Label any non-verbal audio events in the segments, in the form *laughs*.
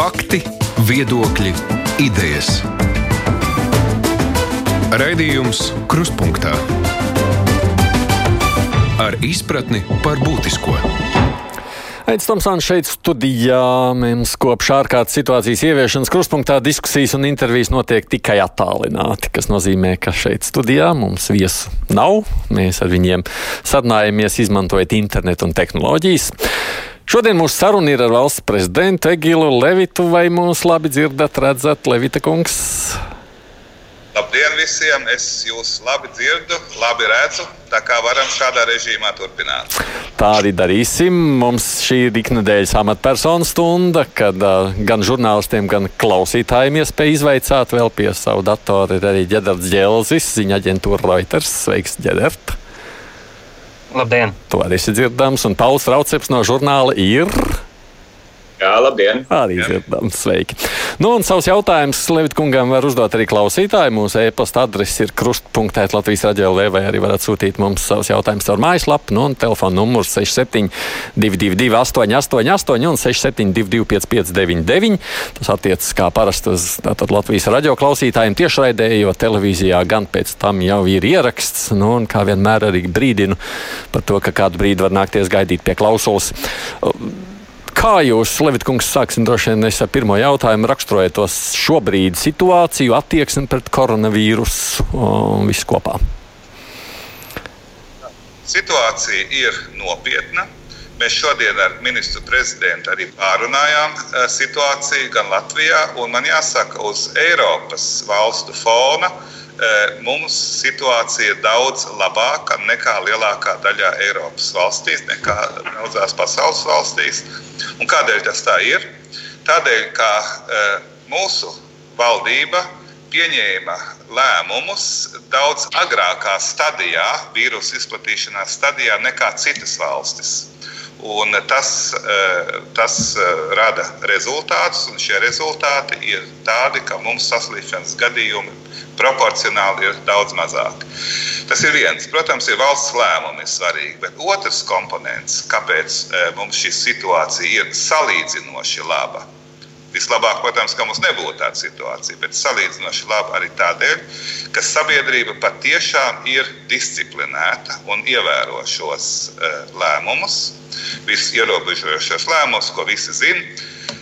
Fakti, viedokļi, idejas. Raidījums Krustpunktā ar izpratni par būtisko. Aits Tomsons šeit studijā. Mums kopš ārkārtas situācijas ieviešanas kruspunktā diskusijas un intervijas notiek tikai attālināti, kas nozīmē, ka šeit studijā mums viesu nav. Mēs ar viņiem sarunājamies, izmantojot internetu un tehnoloģijas. Šodien mūsu saruna ir ar valsts prezidentu Egilu Levitu. Vai mūs labi dzirdat, redzat, Levita kungs? Labdien visiem! Es jūs labi dzirdu, labi redzu. Tā kā varam šādā režīmā turpināt. Tā arī darīsim. Mums šī ir iknedēļas amatpersonu stunda, kad uh, gan žurnālistiem, gan klausītājiem iespēja izvaicāt vēl pie savu datoru. Ir arī Ģedards Džēlzis, ziņa aģentūra Reuters. Sveiks, Ģedert! Labdien! To arī esi dzirdams, un Pauls Rauceps no žurnāla ir. Jā, labdien! Arī dzirdams, sveiki. Nu, un savus jautājumus Levita kungam var uzdot arī klausītāji. Mūsu e-pasta adrese ir krustpunktēt Latvijas radio LV, vai arī varat sūtīt mums savus jautājumus caur mājaslapu. Nu, un telefona numurs 6722, 888, un 672, 559, tas attiecas kā parasti uz tātad, Latvijas radio klausītājiem tiešraidē, jo televīzijā gan pēc tam jau ir ieraksts. Nu, un kā vienmēr arī brīdinu par to, ka kādu brīdi var nākties gaidīt pie klausulas. Kā jūs, Levitkungs, sāksim droši vien ar pirmo jautājumu, raksturojot to šobrīd situāciju, attieksmi pret koronavīrusu un visu kopā? Situācija ir nopietna. Mēs šodien ar ministru prezidentu arī pārunājām situāciju gan Latvijā, un man jāsaka, uz Eiropas valstu fona mums situācija ir daudz labāka nekā lielākā daļā Eiropas valstīs, nekā daudzās pasaules valstīs. Un kādēļ tas tā ir? Tādēļ, ka mūsu valdība pieņēma lēmumus daudz agrākā stadijā, vīrusu izplatīšanās stadijā, nekā citas valstis. Un tas, tas rada rezultātus, un šie rezultāti ir tādi, ka mums saslimšanas gadījumi proporcionāli ir daudz mazāki. Tas ir viens. Protams, ir valsts lēmumi svarīgi, bet otrs komponents, kāpēc mums šī situācija ir salīdzinoši laba. Vislabāk, protams, ka mums nebūtu tāda situācija, bet salīdzinoši labi arī tādēļ, ka sabiedrība patiešām ir disciplinēta un ievēro šos uh, lēmumus, visus ierobežojošos lēmumus, ko visi zina.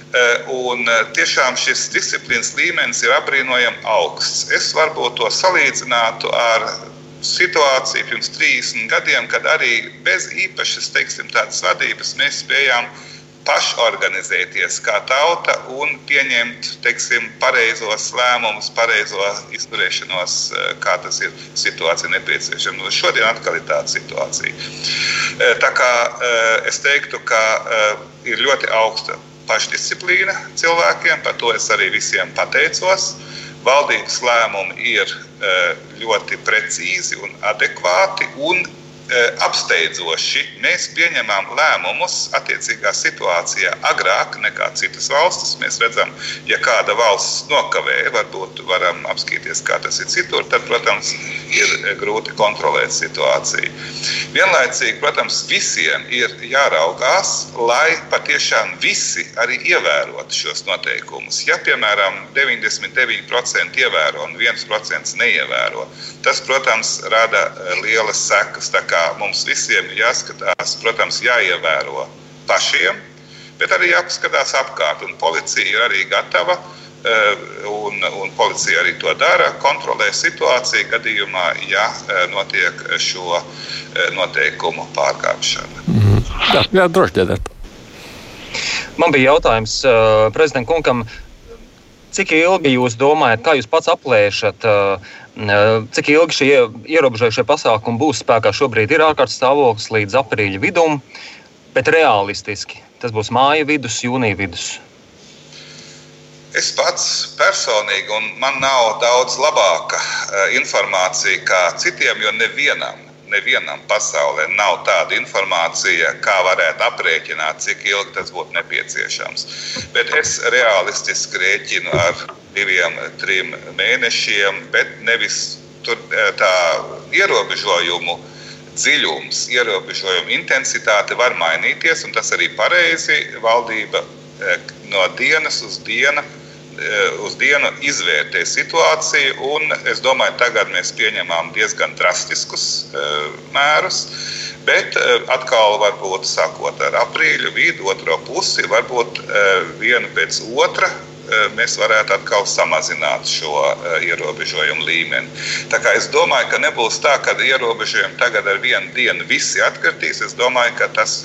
Uh, un uh, tiešām šis disciplīnas līmenis ir apbrīnojami augsts. Es varbūt to salīdzinātu ar situāciju pirms 30 gadiem, kad arī bez īpašas teiksim, vadības mēs spējām pašorganizēties kā tauta un pieņemt teiksim, pareizos lēmumus, pareizo izturēšanos, kā tas ir situācija nepieciešama. Šodien atkal ir tāda situācija. Tā kā es teiktu, ka ir ļoti augsta pašdisciplīna cilvēkiem, par to es arī visiem pateicos. Valdības lēmumi ir ļoti precīzi un adekvāti un apsteidzoši mēs pieņemam lēmumus attiecīgā situācijā agrāk nekā citas valstis. Mēs redzam, ja kāda valsts nokavē, varbūt varam apskatīties, kā tas ir citur, tad, protams, ir grūti kontrolēt situāciju. Vienlaicīgi, protams, visiem ir jāraugās, lai patiešām visi arī ievērotu šos noteikumus. Ja, piemēram, 99% ievēro un 1% neievēro, tas, protams, rada lielas sekas mums visiem ir jāskatās, protams, jāievēro pašiem, bet arī jāpaskatās apkārt. Un policija ir arī gatava, un, un policija arī to dara, kontrolē situāciju gadījumā, ja notiek šo noteikumu pārkāpšana. Mm. Jā, jā droši dzirdēt. Man bija jautājums uh, prezidentam Kunkam. Cik ilgi jūs domājat, kā jūs pats aplēšat, cik ilgi šie ierobežojušie pasākumi būs spēkā? Šobrīd ir ārkārtas stāvoklis līdz aprīļa vidum, bet realistiski tas būs māja vidus, jūnija vidus. Es pats personīgi, un man nav daudz labāka informācija kā citiem, jo nevienam nevienam pasaulē nav tāda informācija, kā varētu aprēķināt, cik ilgi tas būtu nepieciešams. Bet es realistiski rēķinu ar diviem, trim mēnešiem, bet nevis tur, tā ierobežojumu dziļums, ierobežojuma intensitāte var mainīties, un tas arī pareizi. Valdība no dienas uz dienu uz dienu izvērtē situāciju, un es domāju, tagad mēs pieņemam diezgan drastiskus mērus. Bet atkal, varbūt sākot ar aprīļa vidu, otro pusi, varbūt vienu pēc otra Eh, mēs varētu atkal samazināt šo eh, ierobežojumu līmeni. Tā kā es domāju, ka nebūs tā, ka ierobežojumi tagad ar vienu dienu visi atkritīs. Es domāju, ka tas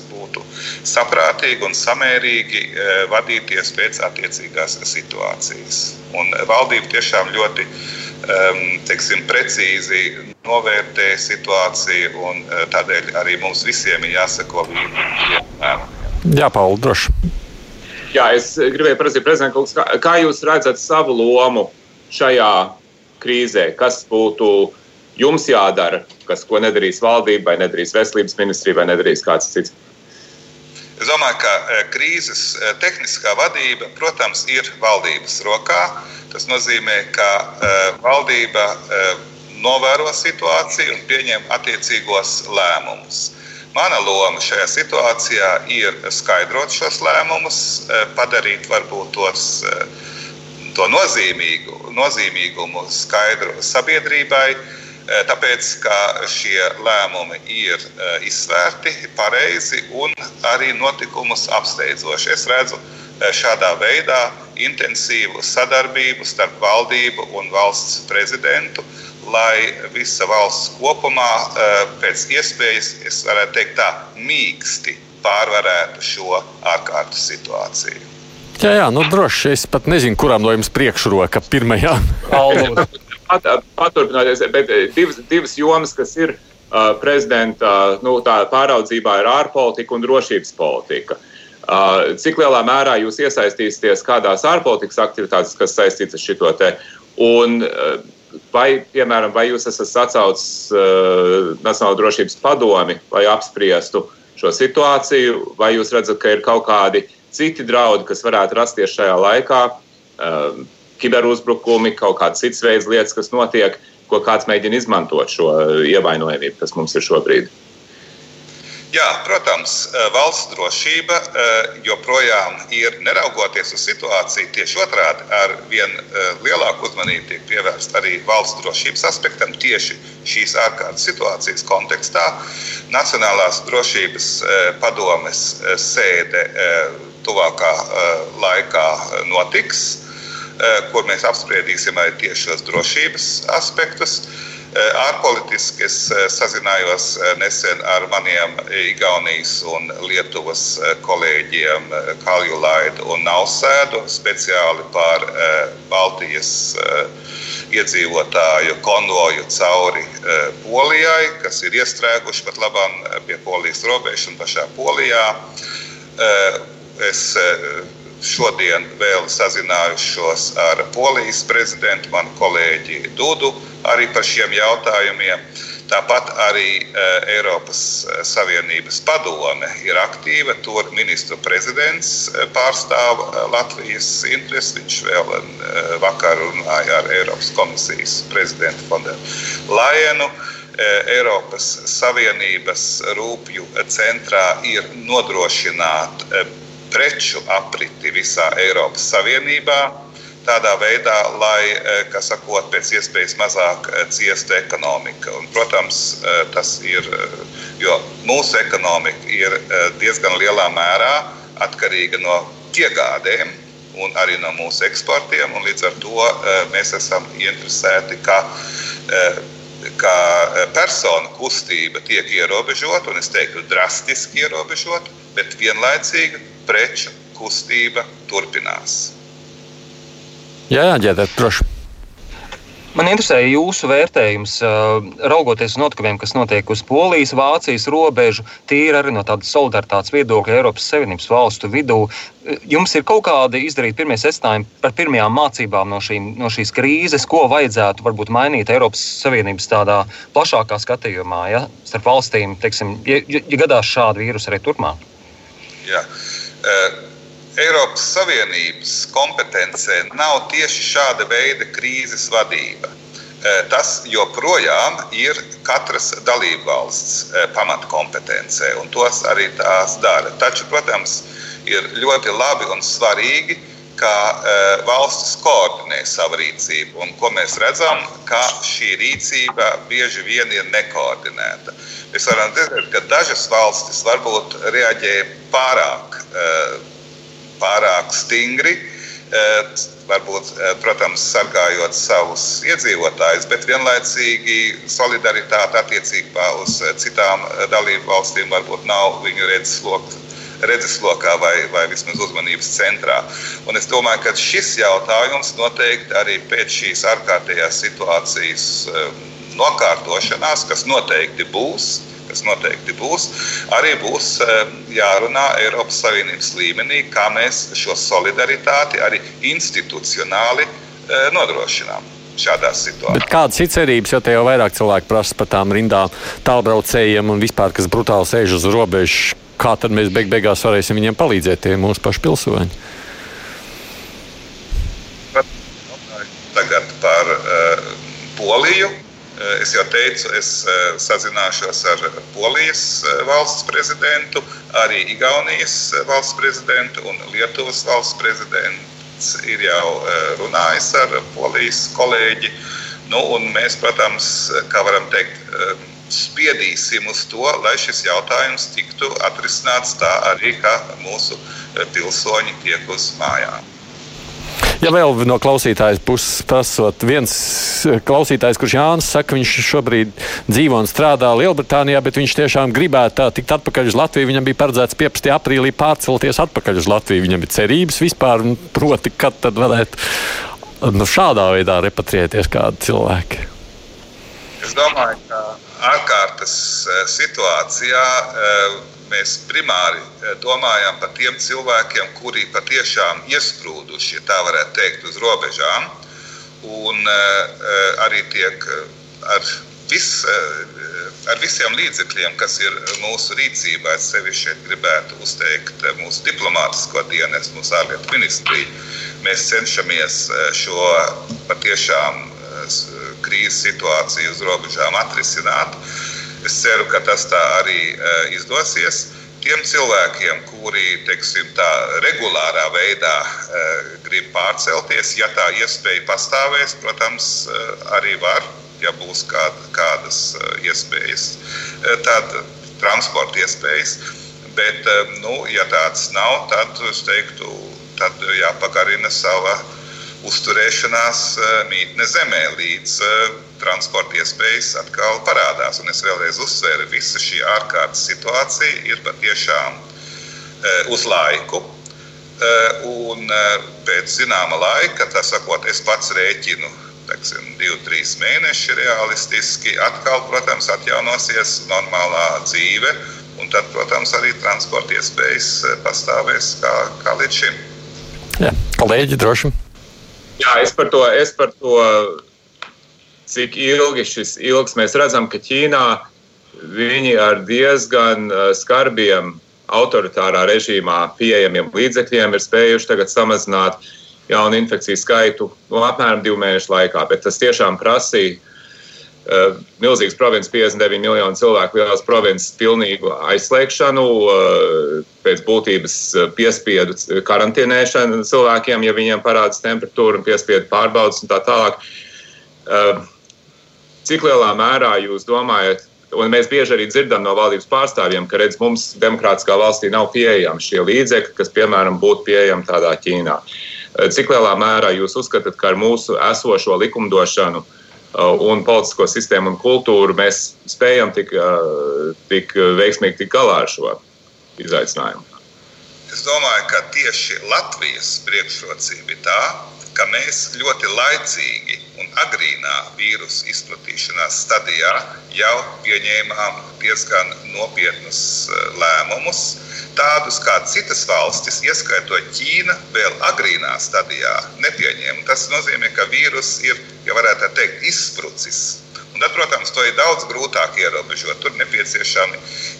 saprātīgi un samērīgi eh, vadīties pēc attiecīgās situācijas. Un valdība tiešām ļoti ehm, teiksim, precīzi novērtē situāciju, un tādēļ arī mums visiem ir jāsako līdzi. Jā, Pauli, droši. Jā, es gribēju prasīt, prezidents, kā, kā jūs redzat savu lomu šajā krīzē? Kas būtu jums jādara, kas ko nedarīs valdība, vai nedarīs veselības ministrija, vai nedarīs kāds cits? Es domāju, ka e, krīzes e, tehniskā vadība, protams, ir valdības rokā. Tas nozīmē, ka e, valdība novēro situāciju un pieņem attiecīgos lēmumus. Mana loma šajā situācijā ir skaidrot šos lēmumus, padarīt varbūt tos, to nozīmīgu, nozīmīgumu skaidru sabiedrībai. Tāpēc, ka šie lēmumi ir izsvērti pareizi un arī notikumus apsteidzoši. Es redzu šādā veidā intensīvu sadarbību starp valdību un valsts prezidentu lai visa valsts kopumā pēc iespējas, es varētu teikt, tā mīksti pārvarētu šo ārkārtas situāciju. Jā, jā, nu droši. Es pat nezinu, kuram no jums priekšroka pirmajā. *laughs* Pat, paturpināties, bet eh, divas, divas jomas, kas ir uh, prezidenta nu, pāraudzībā, ir ārpolitika un drošības politika. Uh, cik lielā mērā jūs iesaistīsieties kādās ārpolitikas aktivitātēs, kas saistītas ar šo te? Un, uh, Vai, piemēram, vai jūs esat sacaucis uh, Nacionālo drošības padomi, lai apspriestu šo situāciju, vai jūs redzat, ka ir kaut kādi citi draudi, kas varētu rasties šajā laikā, uh, kiberuzbrukumi, kaut kādas citas veids lietas, kas notiek, ko kāds mēģina izmantot šo ievainojamību, kas mums ir šobrīd? Jā, protams, eh, valsts drošība eh, joprojām ir, neraugoties uz situāciju, tieši otrādi, ar vien eh, lielāku uzmanību tiek pievērsta arī valsts drošības aspektam tieši šīs ārkārtas situācijas kontekstā. Nacionālās drošības padomes sēde tuvākā laikā notiks, kur mēs apspriedīsim arī tieši šos drošības aspektus. Eh, ārpolitiski es eh, sazinājos eh, nesen ar maniem Igaunijas un Lietuvas kolēģiem Kalju Laidu un Nausēdu speciāli par Baltijas iedzīvotāju konvoju cauri Polijai, kas ir iestrēguši pat labam pie Polijas robežas un pašā Polijā. Es šodien vēl sazinājušos ar Polijas prezidentu, manu kolēģi Dudu, arī par šiem jautājumiem. Tāpat arī uh, Eiropas eh, Savienības padome ir aktīva. Tur ministru prezidents eh, pārstāv Latvijas intereses. Viņš vēl vakar runāja ar Eiropas komisijas prezidentu Fonderu Lajenu. Eiropas Savienības rūpju centrā ir nodrošināt preču apriti visā Eiropas Savienībā. Tādā veidā, lai, eh, sakot, pēc iespējas mazāk eh, ciestu ekonomika. Un, protams, eh, tas ir, jo mūsu ekonomika ir diezgan lielā mērā atkarīga no piegādēm un arī no mūsu eksportiem. Līdz ar to mēs esam interesēti, ka, ka personu kustība tiek ierobežota, un es teiktu, drastiski ierobežota, bet vienlaicīgi preču kustība turpinās. Jā, jā ģēdēt, droši. Man interesē jūsu vērtējums, raugoties uz notikumiem, kas notiek uz Polijas, Vācijas robežu, tīri arī no tādas solidaritātes viedokļa Eiropas Savienības valstu vidū. Jums ir kaut kādi izdarīti pirmie secinājumi par pirmajām mācībām no, šī, no šīs krīzes, ko vajadzētu varbūt mainīt Eiropas Savienības tādā plašākā skatījumā, ja starp valstīm, teiksim, ja, ja gadās šādi vīrusi arī turpmāk? Jā. Uh Eiropas Savienības kompetencē nav tieši šāda veida krīzes vadība. E, tas joprojām ir katras dalībvalsts e, pamatkompetencē, un tos arī tās dara. Taču, protams, ir ļoti labi un svarīgi, ka valstis koordinē savu rīcību. Un, ko mēs redzam, ka šī rīcība bieži vien ir nekoordinēta. Mēs varam redzēt, ka dažas valstis varbūt reaģē pārāk, pārāk stingri. Uh, varbūt, protams, sargājot savus iedzīvotājus, bet vienlaicīgi solidaritāte attiecībā uz citām dalību valstīm varbūt nav viņu redzesloka redzeslokā vai, vai vismaz uzmanības centrā. Un es domāju, ka šis jautājums noteikti arī pēc šīs ārkārtējās situācijas nokārtošanās, kas noteikti būs, kas noteikti būs, arī būs um, jārunā Eiropas Savienības līmenī, kā mēs šo solidaritāti arī institucionāli uh, nodrošinām šādās situācijās. Kādas ir cerības, jo te jau vairāk cilvēku prasa par tām rindām, tālbraucējiem un vispār, kas brutāli sēž uz robežas? kā tad mēs beig beigās varēsim viņiem palīdzēt, tie mūsu paši pilsoņi? Tagad par uh, Poliju. Uh, es jau teicu, es uh, sazināšos ar Polijas uh, valsts prezidentu, arī Igaunijas valsts prezidentu un Lietuvas valsts prezidents ir jau runājis ar Polijas kolēģi. Nu, mēs, protams, kā varam teikt, spiedīsim uz to, lai šis jautājums tiktu atrisināts tā arī, ka mūsu pilsoņi tiek uz mājām. Ja vēl no klausītājas puses prasot, viens e, klausītājs, kurš Jānis saka, viņš šobrīd dzīvo un strādā Lielbritānijā, bet viņš tiešām gribētu tā tikt atpakaļ uz Latviju. Viņam bija paredzēts 15. aprīlī pārcelties atpakaļ uz Latviju. Viņam ir cerības vispār, proti, kad tad varētu nu, šādā veidā repatriēties kādi cilvēki. Es domāju, ka ārkārtas eh, situācijā eh, mēs primāri eh, domājam par tiem cilvēkiem, kuri patiešām iesprūduši, ja tā varētu teikt, uz robežām, un arī tiek ar, vis, ar visiem līdzekļiem, kas ir mūsu rīcībā. Es sevišķi šeit gribētu uzteikt mūsu diplomātisko dienestu, mūsu ārlietu ministriju. Mēs cenšamies šo patiešām krīzes situāciju uz robežām atrisināt. Es ceru, ka tas tā arī e, izdosies. Tiem cilvēkiem, kuri teiksim, tā, regulārā veidā e, grib pārcelties, ja tā iespēja pastāvēs, protams, e, arī var, ja būs kāda, kādas iespējas, tad transporta iespējas. Bet, nu, ja tāds nav, tad es teiktu, tad jāpagarina sava uzturēšanās mītne zemē, līdz transporta iespējas atkal parādās. Un es vēlreiz uzsveru, ka visa šī ārkārtas situācija ir patiešām eh, uz laiku. Un pēc zināma laika, tā sakot, es pats rēķinu teiksim, divi, trīs mēneši realistiski. Atkal, protams, atjaunosies normālā dzīve, un tad, protams, arī transporta iespējas pastāvēs kā, kā līdz šim. Jā, kolēģi, droši. Jā, es par to, es par to cik ilgi šis ilgs mēs redzam, ka Ķīnā viņi ar diezgan uh, skarbiem autoritārā režīmā pieejamiem līdzekļiem ir spējuši tagad samazināt jaunu infekciju skaitu no apmēram divu mēnešu laikā. Bet tas tiešām prasīja uh, milzīgas provinces, 59 miljonu cilvēku lielās provinces pilnīgu aizslēgšanu, uh, pēc būtības uh, piespiedu karantīnēšanu cilvēkiem, ja viņiem parādās temperatūra un piespiedu pārbaudas un tā tālāk. Uh, cik lielā mērā jūs domājat, un mēs bieži arī dzirdam no valdības pārstāvjiem, ka redz, mums demokrātiskā valstī nav pieejami šie līdzekļi, kas, piemēram, būtu pieejami tādā Ķīnā. Cik lielā mērā jūs uzskatāt, ka ar mūsu esošo likumdošanu Uh, un politisko sistēmu un kultūru mēs spējam tik, uh, tik veiksmīgi tikt galā ar šo izaicinājumu. Es domāju, ka tieši Latvijas priekšrocība ir tā, ka mēs ļoti laicīgi un agrīnā vīrusu izplatīšanās stadijā jau pieņēmām diezgan nopietnus uh, lēmumus. Tādus kā citas valstis, ieskaitot Ķīnu, vēl agrīnā stadijā nepieņēma. Tas nozīmē, ka vīrus ir ja varētu teikt, izsprucis. Tad, protams, to ir daudz grūtāk ierobežot. Tur nepieciešami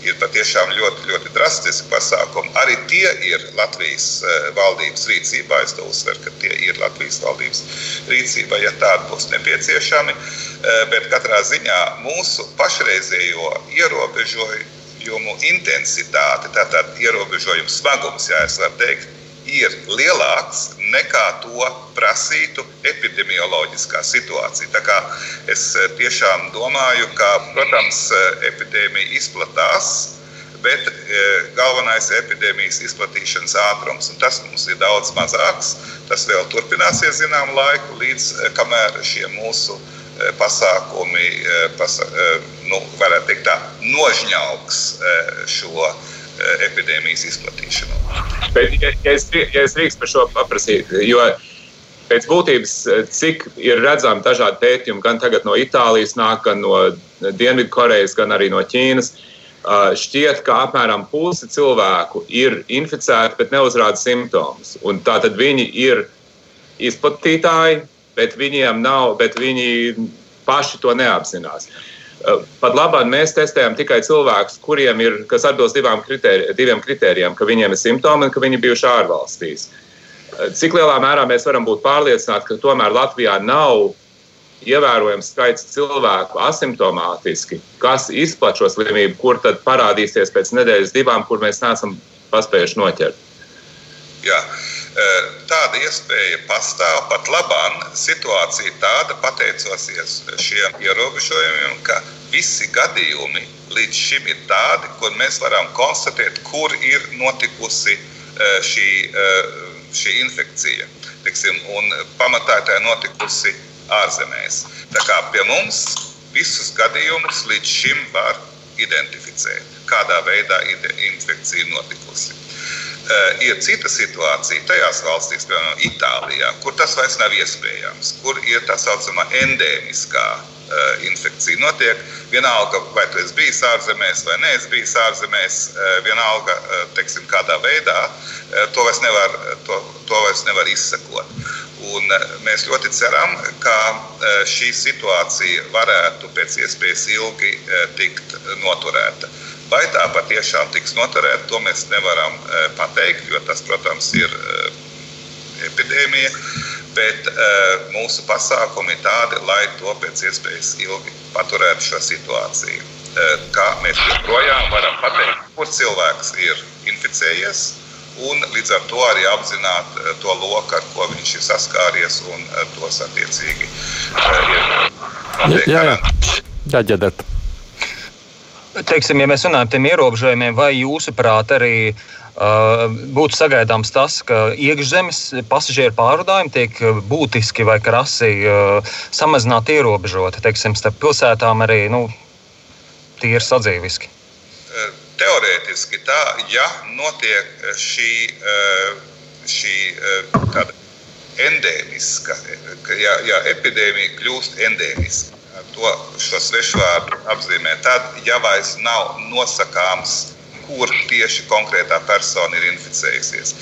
ir patiešām ļoti, ļoti drastiski pasākumi. Arī tie ir Latvijas eh, valdības rīcībā. Es to uzsveru, ka tie ir Latvijas valdības rīcībā, ja tādi būs nepieciešami. Eh, bet katrā ziņā mūsu pašreizējo ierobežojumu intensitāte, tātad ierobežojumu smagums, ja es varu teikt, ir lielāks nekā to prasītu epidemioloģiskā situācija. Tā kā es tiešām domāju, ka, protams, epidēmija izplatās, bet galvenais ir epidēmijas izplatīšanas ātrums. Tas mums ir daudz mazāks. Tas vēl turpināsies zināmu laiku, līdz kamēr šie mūsu pasākumi, pasa, nu, varētu teikt, tā, nožņauks šo epidēmijas izplatīšanu. Bet, ja, ja es, ja es drīkstu par šo paprasīt, jo pēc būtības, cik ir redzami dažādi pētījumi, gan no Itālijas, nāk, gan no Dienvidkorejas, gan arī no Ķīnas, šķiet, ka apmēram puse cilvēku ir inficēti, bet neuzrāda simptomus. Tātad viņi ir izplatītāji, bet viņiem nav, bet viņi paši to neapzinās. Pat labāk mēs testējam tikai cilvēkus, kuriem ir, kas atbilst kritēri, diviem kritērijiem, ka viņiem ir simptomi un ka viņi bijuši ārvalstīs. Cik lielā mērā mēs varam būt pārliecināti, ka tomēr Latvijā nav ievērojams skaits cilvēku asimptomātiski, kas izplatīja šo slimību, kur tad parādīsies pēc nedēļas, divām, kur mēs neesam paspējuši noķert. Jā. Tāda iespēja pastāv pat labāk. Situācija tāda, pateicoties šiem ierobežojumiem, ka visi gadījumi līdz šim ir tādi, kur mēs varam konstatēt, kur ir notikusi šī, šī infekcija. Tiksim, un pamatā tā ir notikusi ārzemēs. Tā kā pie mums visus gadījumus līdz šim var identificēt, kādā veidā infekcija notikusi. Uh, ir cita situācija tajās valstīs, piemēram, Itālijā, kur tas vairs nav iespējams, kur ir tā saucamā endēmiskā infekcija. Notiek vienalga, vai tu esi bijis ārzemēs vai neesi bijis ārzemēs, uh, vienalga, teiksim, kādā veidā, to vairs nevar, to, to vairs nevar izsekot. Un mēs ļoti ceram, ka šī situācija varētu pēc iespējas ilgi tikt noturēta. Vai tā patiešām tiks noturēta, to mēs nevaram pateikt, jo tas, protams, ir epidēmija. Bet e, mūsu pasākumi ir tādi, lai to pēc iespējas ilgi paturētu šo situāciju. Kā mēs joprojām varam pateikt, kur cilvēks ir inficējies, un līdz ar to arī apzināt to loku, ar ko viņš ir saskāries, un tos attiecīgi ir noteikti. Jā, jā, jā. jā Teiksim, ja mēs runājam par tiem ierobežojumiem, vai jūsuprāt arī uh, būtu sagaidāms tas, ka iekšzemes pasažieru pārvadājumi tiek būtiski vai krasi samazināti, ierobežoti? Teiksim, starp pilsētām arī nu, tīri sadzīviski. Teorētiski tā, ja notiek šī, šī tāda endēmiska, ja, ja epidēmija kļūst endēmiska to šo svešvārdu apzīmē tad, ja vairs nav nosakāms, kur tieši konkrētā persona ir inficējusies.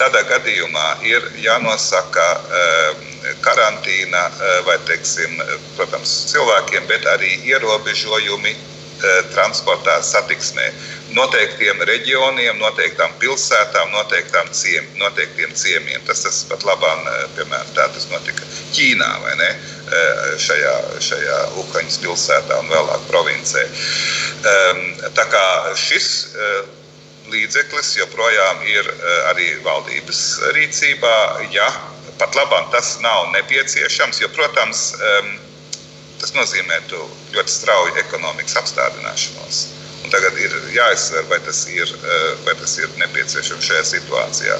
Tādā gadījumā ir jānosaka uh, karantīna uh, vai, teiksim, protams, cilvēkiem, bet arī ierobežojumi transportā, satiksmē noteiktiem reģioniem, noteiktām pilsētām, noteiktām ciem, noteiktiem ciemiem. Tas, tas pat labāk, piemēram, tā tas notika Ķīnā? Šajā, šajā Ukraiņas pilsētā un vēlāk provincē. Tā kā šis līdzeklis joprojām ir arī valdības rīcībā, ja pat labāk tas nav nepieciešams, jo, protams, tas nozīmētu ļoti strauju ekonomikas apstādināšanos. Tagad ir jāizsver, vai tas ir, eh, vai tas ir nepieciešams šajā situācijā.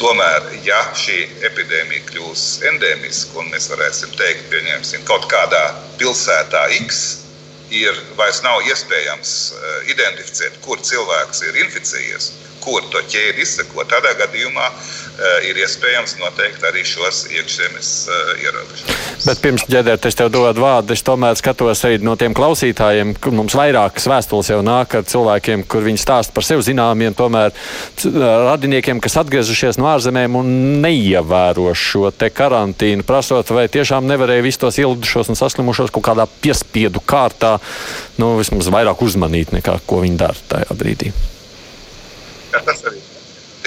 Tomēr, ja šī epidēmija kļūs endēmiska, un mēs varēsim teikt, pieņemsim, kaut kādā pilsētā X, ir vairs nav iespējams eh, identificēt, kur cilvēks ir inficējies, kur to ķēdi izsekot. Tādā gadījumā ir iespējams noteikt arī šos iekšzemes uh, ierobežojumus. Bet pirms ģedēt, es tev dodu vārdu, es tomēr skatos arī no tiem klausītājiem, kur mums vairākas vēstules jau nāk ar cilvēkiem, kur viņi stāsta par sev zināmiem, tomēr radiniekiem, kas atgriezušies no ārzemēm un neievēro šo te karantīnu, prasot, vai tiešām nevarēja visus tos ielidušos un saslimušos kaut kādā piespiedu kārtā, nu, vismaz vairāk uzmanīt nekā ko viņi dara tajā brīdī. Ja, tas arī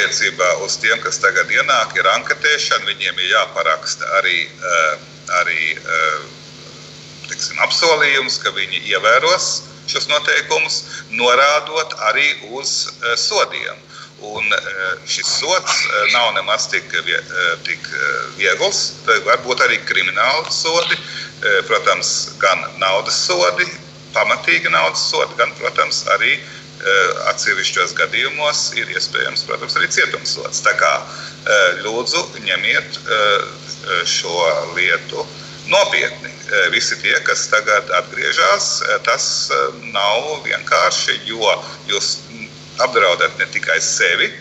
attiecībā uz tiem, kas tagad ienāk, ir anketēšana. Viņiem ir jāparaksta arī, eh, arī eh, tiksim, apsolījums, ka viņi ievēros šos noteikumus, norādot arī uz sodiem. Un šis sots nav nemaz tik, tik viegls. Varbūt arī krimināli sodi, protams, gan naudas sodi, pamatīgi naudas sodi, gan, protams, arī atsevišķos gadījumos ir iespējams, protams, arī cietumsots. Tā kā lūdzu ņemiet šo lietu nopietni. Visi tie, kas tagad atgriežas, tas nav vienkārši, jo jūs apdraudat ne tikai sevi,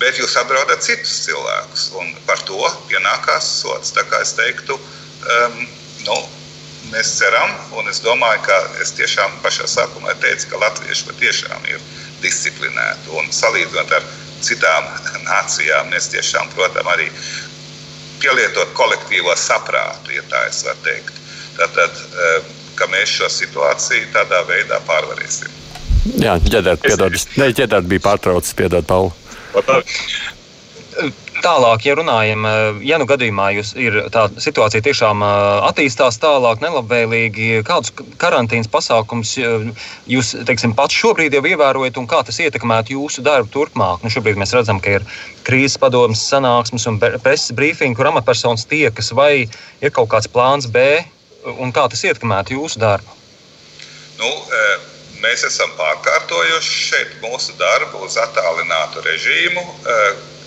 bet jūs apdraudat citus cilvēkus. Un par to pienākās sots. Tā kā es teiktu, um, nu, mēs ceram, un es domāju, ka es tiešām pašā sākumā teicu, ka latvieši patiešām ir disciplinēti. Un salīdzinot ar citām nācijām, mēs tiešām, protams, arī pielietot kolektīvo saprātu, ja tā es varu teikt. Tātad, um, ka mēs šo situāciju tādā veidā pārvarēsim. Jā, ģedēt, piedod. Nē, ģedēt bija pārtraucis, piedod, Pauli. Tālāk, ja runājam, ja nu gadījumā jūs ir tā situācija tiešām attīstās tālāk, nelabvēlīgi, kādus karantīnas pasākums jūs, teiksim, pats šobrīd jau ievērojat un kā tas ietekmētu jūsu darbu turpmāk? Nu, šobrīd mēs redzam, ka ir krīzes padomas sanāksmes un preses brīfingi, kur amatpersonas tiekas, vai ir kaut kāds plāns B un kā tas ietekmētu jūsu darbu? Nu, mēs esam pārkārtojuši šeit mūsu darbu uz attālinātu režīmu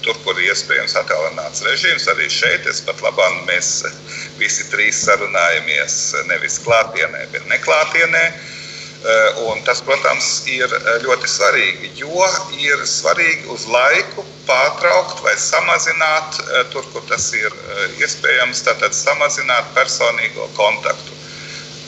tur, kur ir iespējams attālināts režīms. Arī šeit es pat labāk mēs visi trīs sarunājamies nevis klātienē, bet neklātienē. Eh, un tas, protams, ir ļoti svarīgi, jo ir svarīgi uz laiku pārtraukt vai samazināt, eh, tur, kur tas ir eh, iespējams, tātad samazināt personīgo kontaktu.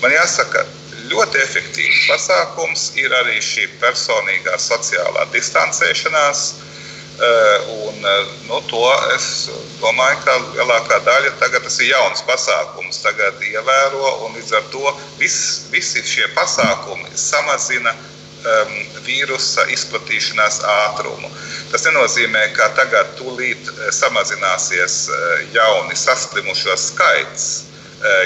Man jāsaka, ļoti efektīvs pasākums ir arī šī personīgā sociālā distancēšanās. Eh, un, eh, nu, to es domāju, ka lielākā daļa tagad tas ir jauns pasākums, tagad ievēro, un līdz ar to vis, visi šie pasākumi samazina um, vīrusa izplatīšanās ātrumu. Tas nenozīmē, ka tagad tūlīt eh, samazināsies jauni saslimušo skaits,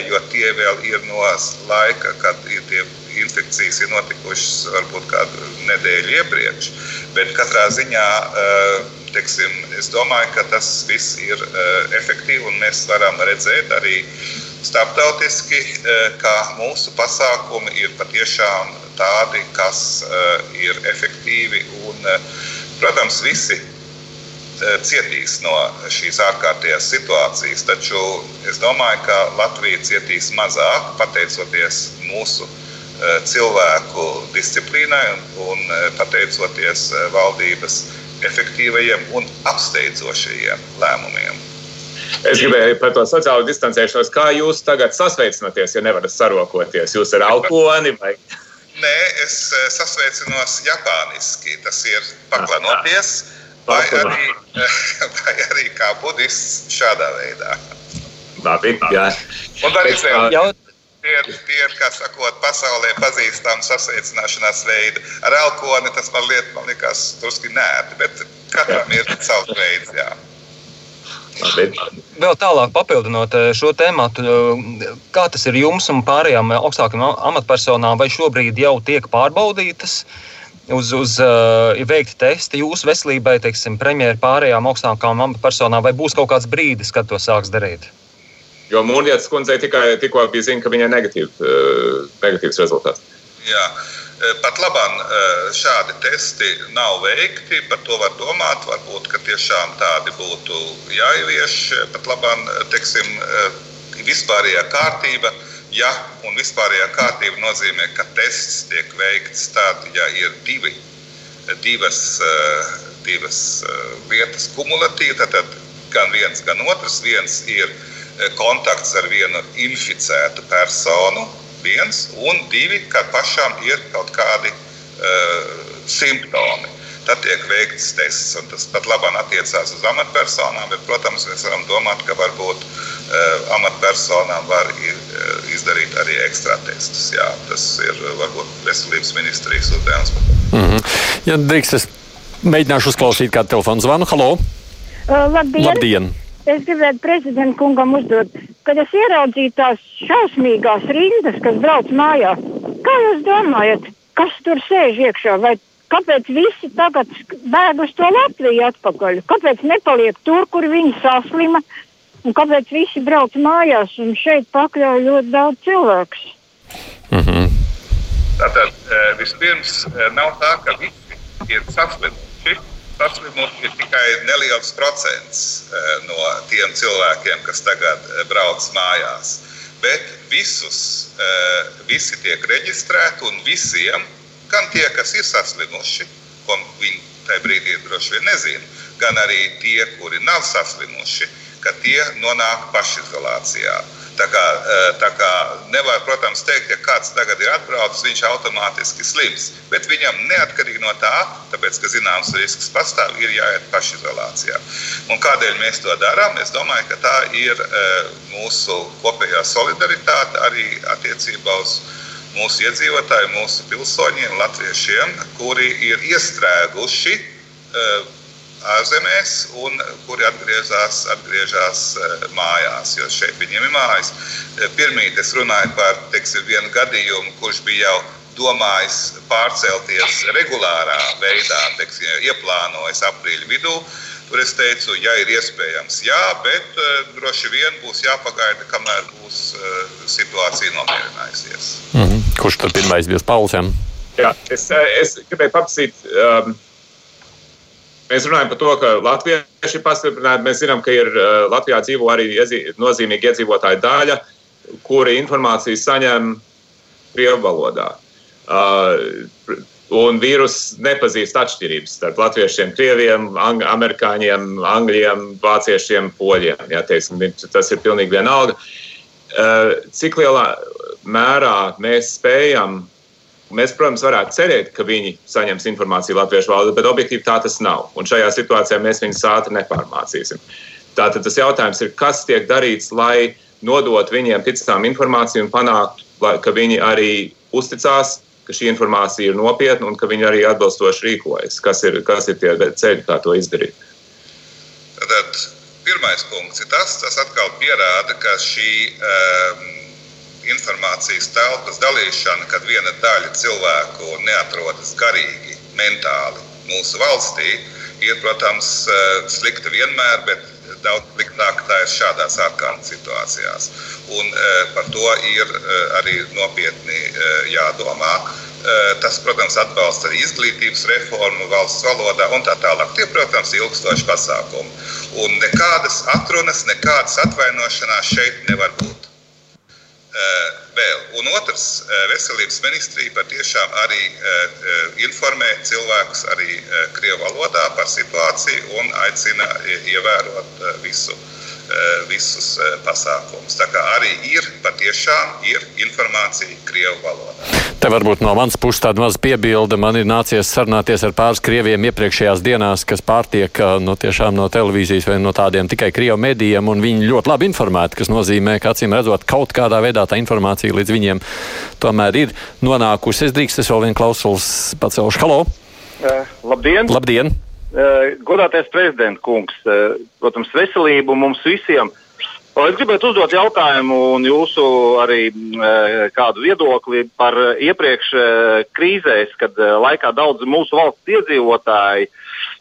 jo tie vēl ir no laika, kad ir tie infekcijas ir notikušas varbūt kādu nedēļu iepriekš. Bet katrā ziņā eh, teiksim, es domāju, ka tas viss ir eh, efektīvi un mēs varam redzēt arī starptautiski, eh, ka mūsu pasākumi ir patiešām tādi, kas ir efektīvi un, protams, visi cietīs no šīs ārkārtējās situācijas. Taču es domāju, ka Latvija cietīs mazāk pateicoties mūsu cilvēku disciplīnai un, un eh, pateicoties eh, valdības efektīvajiem un apsteidzošajiem lēmumiem. Es gribēju par to sociālo distancēšanos. Kā jūs tagad sasveicināties, ja nevarat sarokoties? Jūs ar alkoholi vai? Nē, es sasveicinos japāniski. Tas ir paklanoties, vai arī, *laughs* vai arī kā budists šādā veidā. Labi, jā. Un arī vēl. Tie ir, tie ir, kā sakot, pasaulē pazīstami sasveicināšanās veidi. Ar elkoni tas man, liet, man liekas drusku nērti, bet katram ir savs veids. Jā. Vēl tālāk, papildinot eh, šo tēmu, eh, kā tas ir jums un pārējām augstākajām amatpersonām, vai šobrīd jau tiek pārbaudītas, uz, uz uh, veikti testi jūsu veselībai, teiksim, premjeras pārējām augstākajām amatpersonām, vai būs kaut kāds brīdis, kad to sāks darīt? Jo Mūrnieces kundzei tikai tikko bija ziņa, ka viņai negatīv, uh, negatīvs rezultāts. Jā. Eh, pat labāk eh, šādi testi nav veikti. Par to var domāt. Varbūt tiešām tādi būtu jāievieš. Pat labāk, vispārējā kārtība. Ja un vispārējā kārtība nozīmē, ka tests tiek veikts tad, ja ir divi, divas, divas vietas kumulatīvi, tad gan viens, gan otrs. Viens ir Eh, kontakts ar vienu inficētu personu, viens, un divi, kad pašam ir kaut kādi uh, simptomi. Tad tiek veikts tests, un tas pat labāk attiecās uz amatpersonām. Bet, protams, mēs varam domāt, ka varbūt uh, amatpersonām var ir, izdarīt arī ekstra testus. Jā, tas ir varbūt veselības ministrijas uzdevums. Mm -hmm. Ja drīkst, es mēģināšu uzklausīt kādu telefonu zvanu. Halo! Uh, labdien! labdien. Es gribētu prezidentam kungam uzdot kad es ieraudzīju tās šausmīgās rindas, kas brauc mājā, kā jūs domājat, kas tur sēž iekšā? Vai kāpēc visi tagad bēg uz to Latviju atpakaļ? Kāpēc nepaliek tur, kur viņi saslima? Un kāpēc visi brauc mājās un šeit pakļauj ļoti daudz cilvēku? Mm -hmm. Tātad eh, vispirms eh, nav tā, ka visi ir saslimuši saslimuši ir tikai neliels procents eh, no tiem cilvēkiem, kas tagad eh, brauc mājās. Bet visus, eh, visi tiek reģistrēti un visiem, gan tie, kas ir saslimuši, ko viņi tajā brīdī droši vien nezina, gan arī tie, kuri nav saslimuši, ka tie nonāk pašizolācijā. Tā kā, e, tā kā nevar, protams, teikt, ka kāds tagad ir atbraucis, viņš automātiski slims. Bet viņam neatkarīgi no tā, tāpēc, ka zināms risks pastāv, ir jāiet pašizolācijā. Un kādēļ mēs to darām? Es domāju, ka tā ir e, mūsu kopējā solidaritāte arī attiecībā uz mūsu iedzīvotājiem, mūsu pilsoņiem, latviešiem, kuri ir iestrēguši e, ārzemēs, un kuri atgriežas, atgriežas eh, mājās, jo šeit viņiem ir mājas. Eh, Pirmīt es runāju par teiksim, vienu gadījumu, kurš bija jau domājis pārcelties regulārā veidā, teiksim, ieplānojis aprīļa vidū. Tur es teicu, ja ir iespējams, jā, bet uh, droši vien būs jāpagaida, kamēr būs uh, situācija nomierinājusies. Mm -hmm. Kurš tad pirmais bija Pauls? Jā, es, es gribēju paprasīt. Um, Mēs runājam par to, ka latvieši ir pastiprināti. Mēs zinām, ka ir uh, Latvijā dzīvo arī nozīmīga iedzīvotāja daļa, kuri informāciju saņem krievu valodā. Uh, un vīrus nepazīst atšķirības starp latviešiem, krieviem, ang amerikāņiem, angļiem, vāciešiem, poļiem. Ja, teiksim, tas ir pilnīgi vienalga. Uh, cik lielā mērā mēs spējam Mēs, protams, varētu cerēt, ka viņi saņems informāciju latviešu valodā, bet objektīvi tā tas nav. Un šajā situācijā mēs viņus ātri nepārmācīsim. Tātad tas jautājums ir, kas tiek darīts, lai nodot viņiem ticām informāciju un panākt, ka viņi arī uzticās, ka šī informācija ir nopietna un ka viņi arī atbilstoši rīkojas. Kas ir, kas ir tie ceļi, kā to izdarīt? Tad pirmais punkts ir tas, tas atkal pierāda, ka šī um, informācijas telpas dalīšana, kad viena daļa cilvēku neatrodas garīgi, mentāli mūsu valstī, ir, protams, eh, slikta vienmēr, bet daudz sliktāk tā ir šādās ārkārtas situācijās. Un eh, par to ir eh, arī nopietni jādomā. Tas, protams, atbalsta arī izglītības reformu valsts valodā un tā tālāk. Tie, protams, ir ilgstoši pasākumi. Un nekādas atrunas, nekādas atvainošanās šeit nevar būt. Eh, vēl. Un otrs, eh, veselības ministrija patiešām arī eh, informē cilvēkus arī Krievijas valodā par situāciju un aicina ievērot visu visus eh, pasākumus. Tā kā arī ir patiešām ir informācija Krievijas valodā. Te varbūt no manas puses tāda maza piebilde. Man ir nācies sarunāties ar pāris krieviem iepriekšējās dienās, kas pārtiek eh, no, no televīzijas vai no tādiem tikai krievu medijiem, un viņi ļoti labi informēti, kas nozīmē, ka acīm redzot, kaut kādā veidā tā informācija līdz viņiem tomēr ir nonākusi. Es drīkstu, es vēl vienu klausulis pacelšu. Halo! Uh, labdien! Labdien! Eh, godātais prezidents kungs, eh, protams, veselību mums visiem. Es gribētu uzdot jautājumu un jūsu arī eh, kādu viedokli par iepriekš krīzēs, kad laikā daudz mūsu valsts iedzīvotāji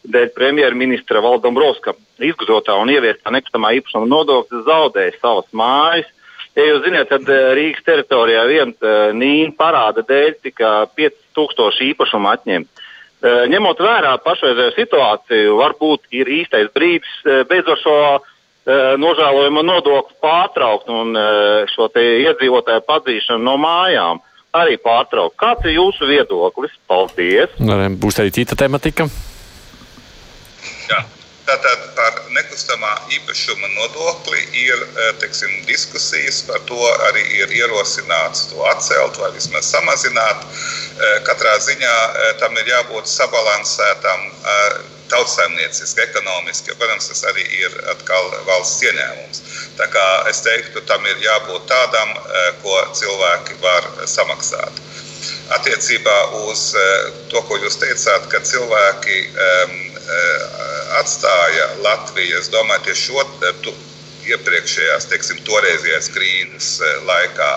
dēļ premjerministra Valdombrovska izgudrotā un ieviestā nekustamā īpašuma nodokļa zaudēja savas mājas. Ja jūs zināt, tad Rīgas teritorijā viena nīna parāda dēļ tika 5000 īpašumu atņemt. Eh, ņemot vērā pašreizējo situāciju, varbūt ir īstais brīdis eh, beidzot šo eh, nožēlojumu nodokli pārtraukt un šo iedzīvotāju padzīšanu no mājām arī pārtraukt. Kāds ir jūsu viedoklis? Paldies! Būs arī cita tematika. Jā. Tātad par nekustamā īpašuma nodokli ir teiksim, diskusijas, par to arī ir ierosināts to atcelt vai vismaz samazināt. Katrā ziņā tam ir jābūt sabalansētam tautsājumnieciski, ekonomiski, jo, protams, tas arī ir valsts ieņēmums. Tā kā es teiktu, tam ir jābūt tādam, ko cilvēki var samaksāt. Attiecībā uz to, ko jūs teicāt, ka cilvēki um, atstāja Latviju, es domāju, tieši šo iepriekšējās, teiksim, toreizējās krīzes laikā.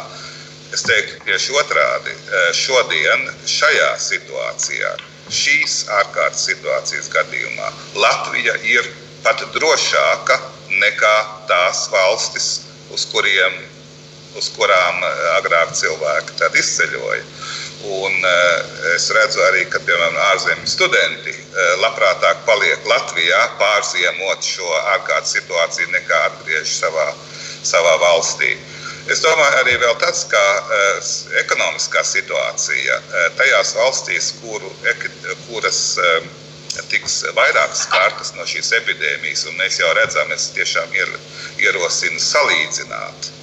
Es teiktu tieši otrādi. Šodien, šajā situācijā, šīs ārkārtas situācijas gadījumā, Latvija ir pat drošāka nekā tās valstis, uz, kuriem, uz kurām agrāk cilvēki izceļoja. Un, uh, es redzu arī, ka piemēram ārzemju studenti uh, labprātāk paliek Latvijā, pārziemot šo ārkārtas situāciju, nekā atgriežas savā, savā valstī. Es domāju, arī tas, ka uh, ekonomiskā situācija tajās valstīs, kuru, kuras tiks vairāk skartas no šīs epidēmijas, un mēs jau redzam, es tiešām ierosinu salīdzināt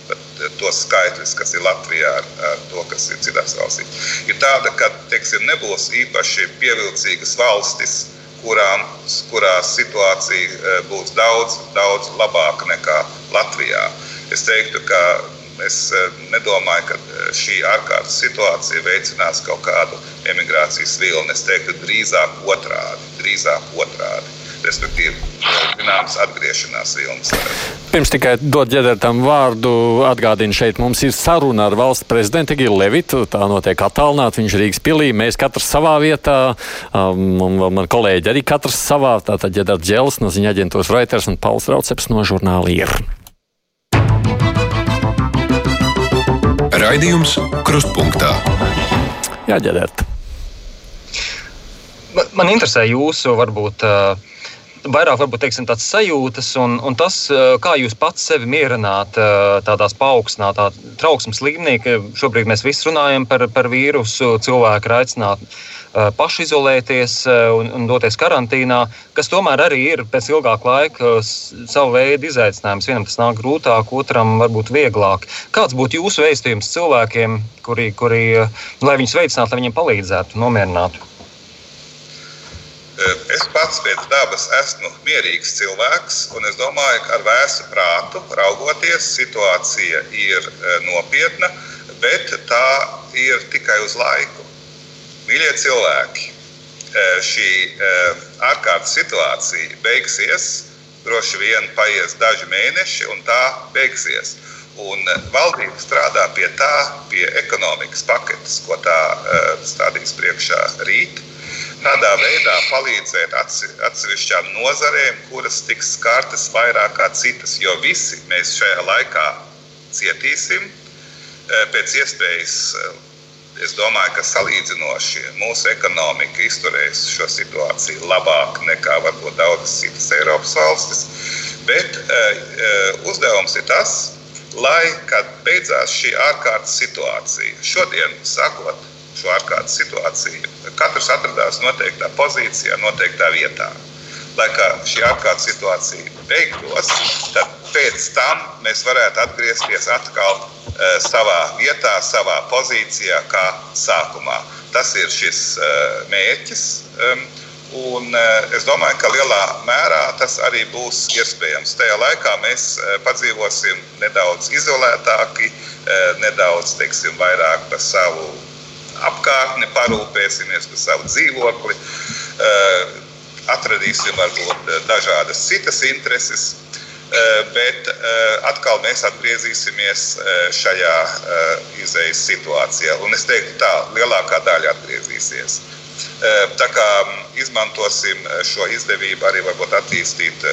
tos skaitļus, kas ir Latvijā ar, ar to, kas ir citās valstīs. Ir tāda, ka teiksim, nebūs īpaši pievilcīgas valstis, kurām, kurās situācija e, būs daudz, daudz labāka nekā Latvijā. Es teiktu, ka es e, nedomāju, ka e, šī ārkārtas situācija veicinās kaut kādu emigrācijas vilni. Es teiktu, drīzāk otrādi. Drīzāk otrādi respektīvi, zināmas atgriešanās vilnas. Pirms tikai dot ģenerētam vārdu, atgādinu, šeit mums ir saruna ar valsts prezidentu Gilu Levitu. Tā notiek attālināti, viņš Rīgas pilī, mēs katrs savā vietā, um, un vēl man kolēģi arī katrs savā. Tātad ģenerēts Džels no ziņa aģentūras Reuters un Pauls Rauceps no žurnāla ir. Raidījums Krustpunktā. Jā, ģenerēt. Man, man interesē jūsu varbūt. Uh, vairāk varbūt teiksim, tādas sajūtas un, un tas, eh, kā jūs pats sevi mierināt eh, tādās paaugstinātā trauksmes līmenī, ka šobrīd mēs visi runājam par, par vīrusu, cilvēki ir aicināti eh, pašizolēties un, un doties karantīnā, kas tomēr arī ir pēc ilgāka laika savu veidu izaicinājums. Vienam tas nāk grūtāk, otram varbūt vieglāk. Kāds būtu jūsu vēstījums cilvēkiem, kuri, kuri lai viņus veicinātu, lai viņiem palīdzētu, nomierinātu? Es pats pēc dabas esmu mierīgs cilvēks, un es domāju, ka ar vēsu prātu raugoties, situācija ir nopietna, bet tā ir tikai uz laiku. Mīļie cilvēki, šī ārkārtas situācija beigsies, droši vien paies daži mēneši, un tā beigsies. Un valdība strādā pie tā, pie ekonomikas paketes, ko tā stādīs priekšā rīt tādā veidā palīdzēt atsevišķām nozarēm, kuras tiks skartas vairāk kā citas. Jo visi mēs šajā laikā cietīsim e, pēc iespējas. E, es domāju, ka salīdzinoši mūsu ekonomika izturēs šo situāciju labāk nekā varbūt daudzas citas Eiropas valstis. Bet uh, uzdevums ir tas, lai, kad beidzās šī ārkārtas situācija, šodien sākot šo ārkārtas situāciju. Katrs atradās noteiktā pozīcijā, noteiktā vietā. Lai kā šī ārkārtas situācija beigtos, tad pēc tam mēs varētu atgriezties atkal uh, savā vietā, savā pozīcijā, kā sākumā. Tas ir šis uh, mērķis. Um, Un, es domāju, ka lielā mērā tas arī būs iespējams. Tajā laikā mēs uh, padzīvosim nedaudz izolētāki, uh, nedaudz teiksim, vairāk par savu apkārtni, parūpēsimies par savu dzīvokli, eh, atradīsim varbūt eh, dažādas citas intereses. Eh, bet atkal mēs atgriezīsimies šajā izējas situācijā. Un es teiktu, tā lielākā daļa atgriezīsies. Tā kā izmantosim šo izdevību arī varbūt attīstīt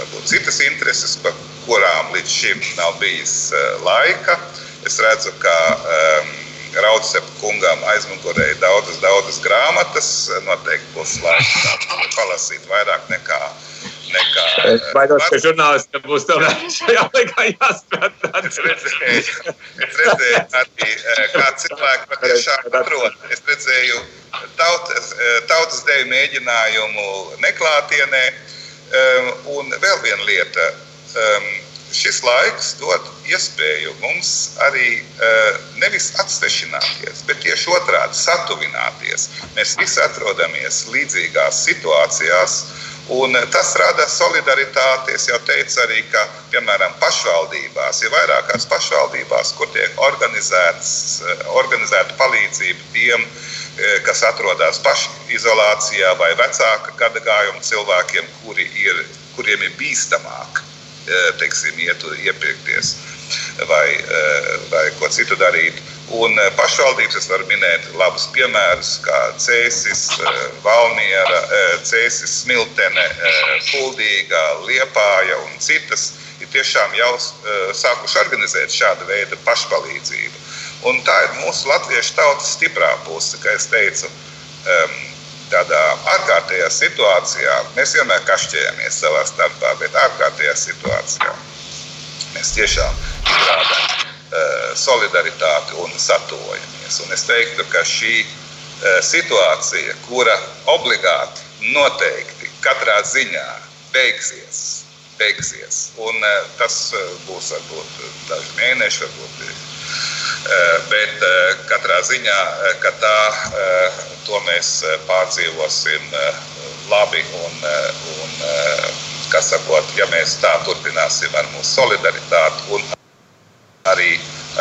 varbūt citas intereses, par kurām līdz šim nav bijis laika. Es redzu, ka um, Raudzes kungam aizmugurē ir daudzas, daudzas grāmatas. Noteikti būs laiks palasīt vairāk nekā. nekā es baidos, ka žurnālistiem būs tomēr šajā laikā jāstrādā. Es redzēju, es redzēju arī, eh, kā cilvēki patiešām atrod. Es redzēju tautas, eh, tautas deju mēģinājumu neklātienē. Um, un vēl viena lieta. Šis laiks dod iespēju mums arī uh, nevis atsevišķināties, bet tieši otrādi satuvināties. Mēs visi atrodamies līdzīgās situācijās. Un tas rada solidaritāti. Es jau teicu, arī, ka piemēram pašvaldībās ir vairākās pašvaldībās, kur tiek eh, organizēta palīdzība tiem, kas atrodas pašizolācijā vai vecāka gadagājuma cilvēkiem, kuri ir, kuriem ir bīstamāk teiksim, iet iepirkties vai, vai ko citu darīt. Un pašvaldības es varu minēt labus piemērus, kā Cēsis, Valmiera, Cēsis, Smiltene, Kuldīga, Liepāja un citas ir tiešām jau sākuši organizēt šādu veidu pašpalīdzību. Un tā ir mūsu latviešu tautas stiprā puse, kā es teicu. Um, tādā ārkārtējā situācijā mēs vienmēr kašķējamies savā starpā, bet ārkārtējā situācijā mēs tiešām izrādām uh, solidaritāti un satojamies. Un es teiktu, ka šī uh, situācija, kura obligāti noteikti katrā ziņā beigsies, beigsies. Un, uh, tas būs varbūt daži mēneši, varbūt bet eh, katrā ziņā, eh, ka tā, to mēs pārdzīvosim labi un, un kas sakot, ja mēs tā turpināsim ar mūsu solidaritāti un arī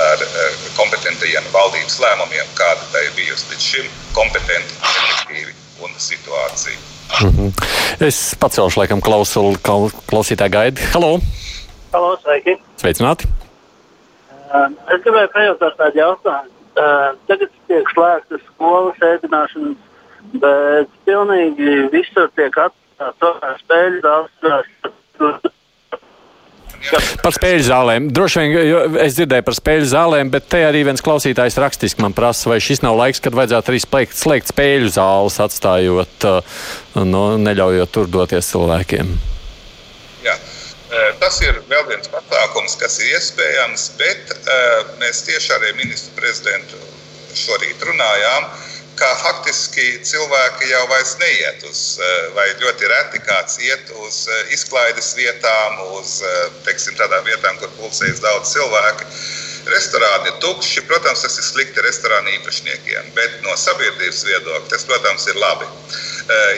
ar kompetentajiem valdības lēmumiem, kāda tai bijusi līdz šim, kompetenti, efektīvi un situācija. Mm -hmm. Es pacelšu laikam klausulu, klausītāju gaidi. Halo! Halo, sveiki! Sveicināti! Es gribēju pajautāt tādu jautājumu. Tagad tiek slēgtas skolas ēdināšanas, bet pilnīgi visur tiek atstāts spēļu zāles. Par spēļu zālēm. Droši vien es dzirdēju par spēļu zālēm, bet te arī viens klausītājs rakstiski man prasa, vai šis nav laiks, kad vajadzētu arī slēgt, slēgt spēļu zāles, atstājot, no, neļaujot tur doties cilvēkiem. Tas ir vēl viens pasākums, kas ir iespējams, bet mēs tieši ar ministru prezidentu šorīt runājām, ka faktiski cilvēki jau vairs neiet uz, vai ļoti reti kāds iet uz izklaides vietām, uz teiksim, tādām vietām, kur pulcējas daudz cilvēku. Restorāni ir tukši. Protams, tas ir slikti restorāna īpašniekiem, bet no sabiedrības viedokļa tas, protams, ir labi.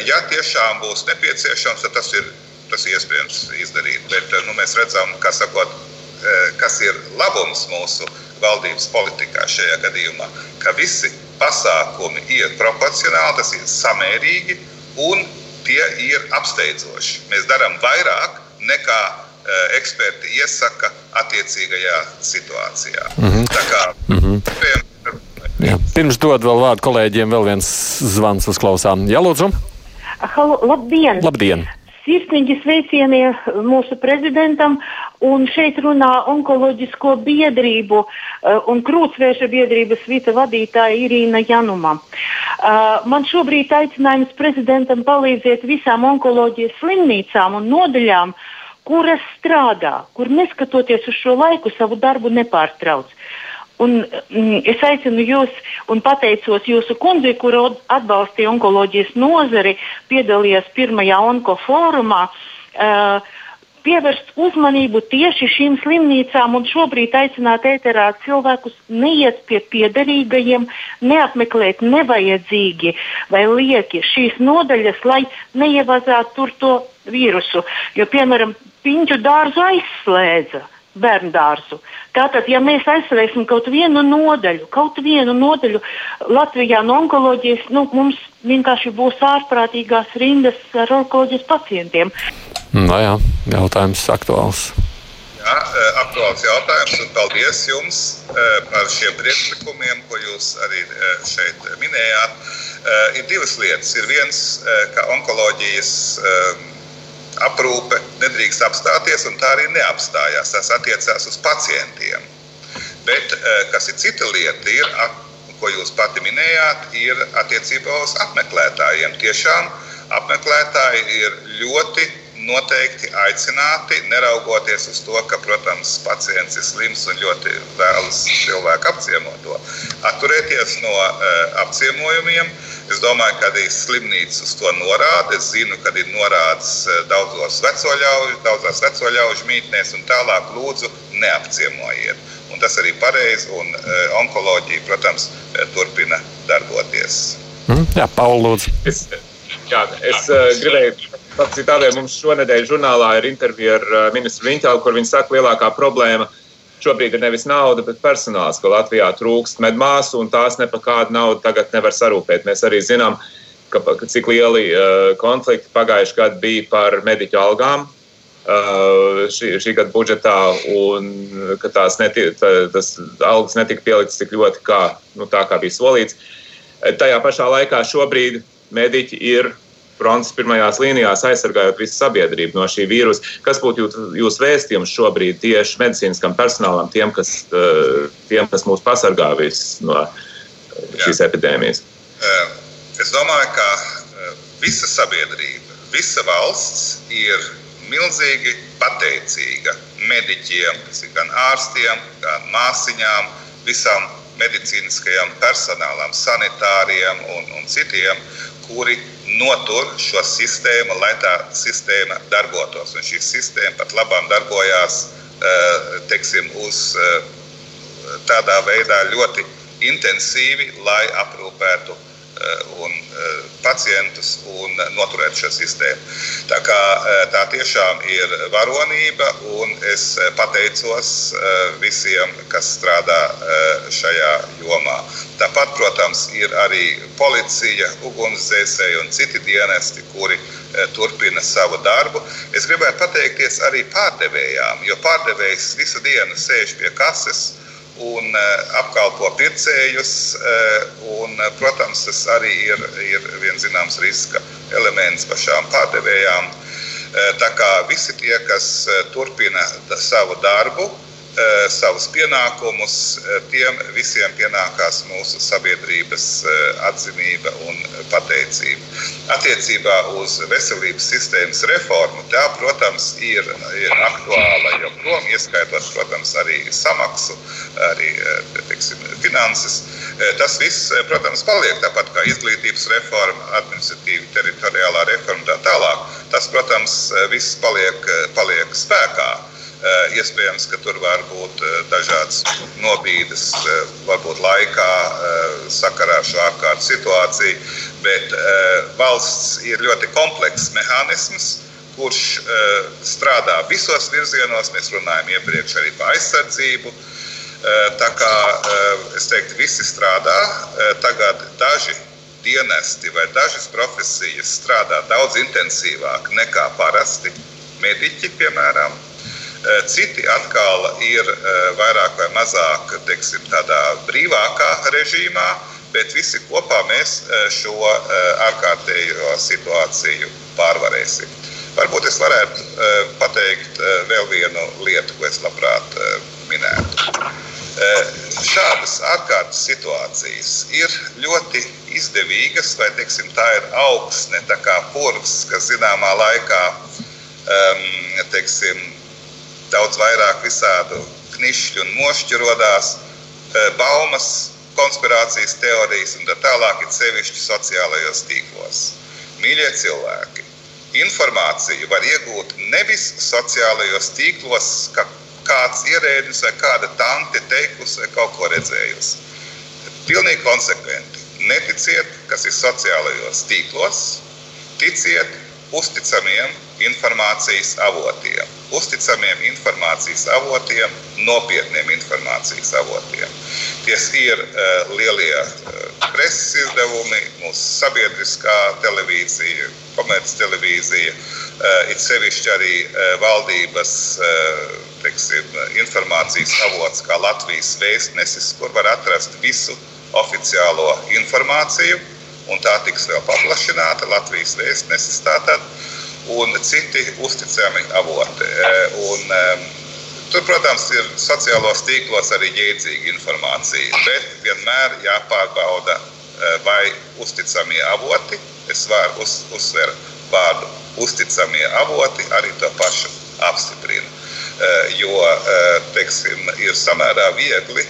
Ja tiešām būs nepieciešams, tad tas ir tas iespējams izdarīt. Bet nu, mēs redzam, kas, sakot, eh, kas ir labums mūsu valdības politikā šajā gadījumā, ka visi pasākumi ir proporcionāli, tas ir samērīgi un tie ir apsteidzoši. Mēs darām vairāk nekā uh, eksperti iesaka attiecīgajā situācijā. Mm -hmm. Tā kā, mm -hmm. Jā. Pirms dod vēl vārdu kolēģiem, vēl viens zvans uzklausām. Jā, lūdzu! Halo, labdien! Labdien! Sirsnīgi sveicieni mūsu prezidentam, šeit runā onkoloģisko biedrību uh, un krūtsvēša biedrības vice vadītāja Irīna Januma. Uh, man šobrīd aicinājums prezidentam palīdzēt visām onkoloģijas slimnīcām un nodaļām, kuras strādā, kur neskatoties uz šo laiku savu darbu nepārtrauc. Un, mm, es aicinu jūs un pateicos jūsu kundzei, kur atbalstīja onkoloģijas nozari, piedalījās pirmajā onkofórumā. Uh, pievērst uzmanību tieši šīm slimnīcām un šobrīd aicināt ēterā cilvēkus neiet pie piederīgajiem, neapmeklēt nevajadzīgi vai lieki šīs nodaļas, lai neievazātu tur to vīrusu. Jo, piemēram, piņķu dārzu aizslēdza bērnu dārzu. Tātad, ja mēs aizsargāsim kaut vienu nodaļu, kaut vienu nodaļu Latvijā no onkoloģijas, nu, mums vienkārši būs ārprātīgās rindas ar onkoloģijas pacientiem. No jā, jautājums aktuāls. Jā, e, aktuāls jautājums, un paldies jums e, par šiem priekšlikumiem, ko jūs arī e, šeit minējāt. Ir divas lietas. Ir viens, ka onkoloģijas aprūpe nedrīkst apstāties, un tā arī neapstājās. Tas attiecās uz pacientiem. Bet, eh, kas ir cita lieta, ir, ko jūs pati minējāt, ir attiecībā uz apmeklētājiem. Tiešām apmeklētāji ir ļoti noteikti aicināti, neraugoties uz to, ka, protams, pacients ir slims un ļoti vēlas cilvēku apciemot to. Atturēties no uh, apciemojumiem. Es domāju, ka arī slimnīca uz to norāda. Es zinu, ka ir norādes uh, daudzos vecoļaužu, daudzās vecoļaužu mītnēs un tālāk lūdzu neapciemojiet. Un tas arī pareizi, un uh, onkoloģija, protams, uh, turpina darboties. Mm, jā, Pauli, lūdzu. Es, jā, es uh, gribēju Pats tādēļ mums šonadēļ žurnālā ir intervija ar uh, ministru Viņķālu, kur viņš saka, lielākā problēma šobrīd ir nevis nauda, bet personāls, ka Latvijā trūkst medmāsu un tās ne par kādu naudu tagad nevar sarūpēt. Mēs arī zinām, ka, ka cik lieli uh, konflikti pagājušajā gadā bija par mediķu algām. šī, šī gada budžetā, un ka tās netiek, tā, tas algas netika pieliktas tik ļoti, kā, nu, tā, kā bija solīts. Tajā pašā laikā šobrīd mediķi ir frontes pirmajās līnijās aizsargājot visu sabiedrību no šī vīrusa. Kas būtu jūsu vēstījums šobrīd tieši medicīniskam personālam, tiem, kas, tiem, kas mūs pasargā no šīs Jā. epidēmijas? Es domāju, ka visa sabiedrība, visa valsts ir milzīgi pateicīga mediķiem, gan ārstiem, gan māsiņām, visam medicīniskajam personālam, sanitāriem un, un citiem, kuri notur šo sistēmu, lai tā sistēma darbotos. Un šī sistēma pat labāk darbojās eh, teiksim, uz eh, tādā veidā ļoti intensīvi, lai aprūpētu un eh, pacientus un noturēt šo sistēmu. Tā, kā, eh, tā tiešām ir varonība, un es pateicos visiem, kas strādā šajā jomā. Tāpat, protams, ir arī policija, ugunsdzēsēji un citi dienesti, kuri turpina savu darbu. Es gribētu pateikties arī pārdevējām, jo pārdevējs visu dienu sēž pie kases un eh, apkalpo pircējus. Eh, un, eh, protams, tas arī ir, ir viens zināms riska elements pašām pārdevējām. Tā kā visi tie, kas turpina savu darbu, savus pienākumus, eh, tiem visiem pienākās mūsu sabiedrības eh, atzinība un pateicība. Attiecībā uz veselības sistēmas reformu tā, protams, ir, ir aktuāla joprojām, ieskaitot, protams, arī samaksu, arī teiksim, finanses. Tas viss, protams, paliek tāpat kā izglītības reforma, administratīva, teritoriālā reforma tā tālāk. Tas, protams, viss paliek, paliek spēkā. Eh, iespējams, ka tur var būt eh, dažādas nobīdes, eh, varbūt laikā sakarā ar šo ārkārtas situāciju, bet valsts ir ļoti komplekss mehānisms, kurš strādā visos virzienos. Mēs runājam iepriekš arī par aizsardzību. Tā kā es teiktu, visi strādā. Tagad daži dienesti vai dažas profesijas strādā daudz intensīvāk nekā parasti. Mediķi, piemēram, citi atkal ir eh, vairāk vai mazāk teiksim, tādā brīvākā režīmā, bet visi kopā mēs eh, šo ārkārtējo situāciju pārvarēsim. Varbūt es varētu pateikt vēl vienu lietu, ko es labprāt minētu. Šādas ārkārtas situācijas ir ļoti izdevīgas, vai teiksim, tā ir augsne, tā kā purvs, kas zināmā laikā um, teiksim, daudz vairāk visādu knišķu un mošķu radās, e, baumas, konspirācijas teorijas un tā tālāk, ir sevišķi sociālajos tīklos. Mīļie cilvēki, informāciju var iegūt nevis sociālajos tīklos, ka kāds ierēdnis vai kāda tante teikusi vai kaut ko redzējusi. Pilnīgi konsekventi. Neticiet, kas ir sociālajos tīklos, ticiet uzticamiem informācijas avotiem, uzticamiem informācijas avotiem, nopietniem informācijas avotiem. Tie ir uh, lielie uh, preses izdevumi, mūsu sabiedriskā televīzija, komerctelevīzija, uh, it sevišķi arī uh, valdības uh, teiksim, informācijas avots, kā Latvijas vēstnesis, kur var atrast visu oficiālo informāciju un tā tiks vēl paplašināta Latvijas vēstnesis tātad un citi uzticami avoti. E, un, Tur, protams, ir sociālos tīklos arī jēdzīga informācija, bet vienmēr jāpārbauda, e, vai uzticamie avoti, es varu uz, uzsveru vārdu uzticamie avoti, arī to pašu apstiprina. Jo, teiksim, ir samērā viegli,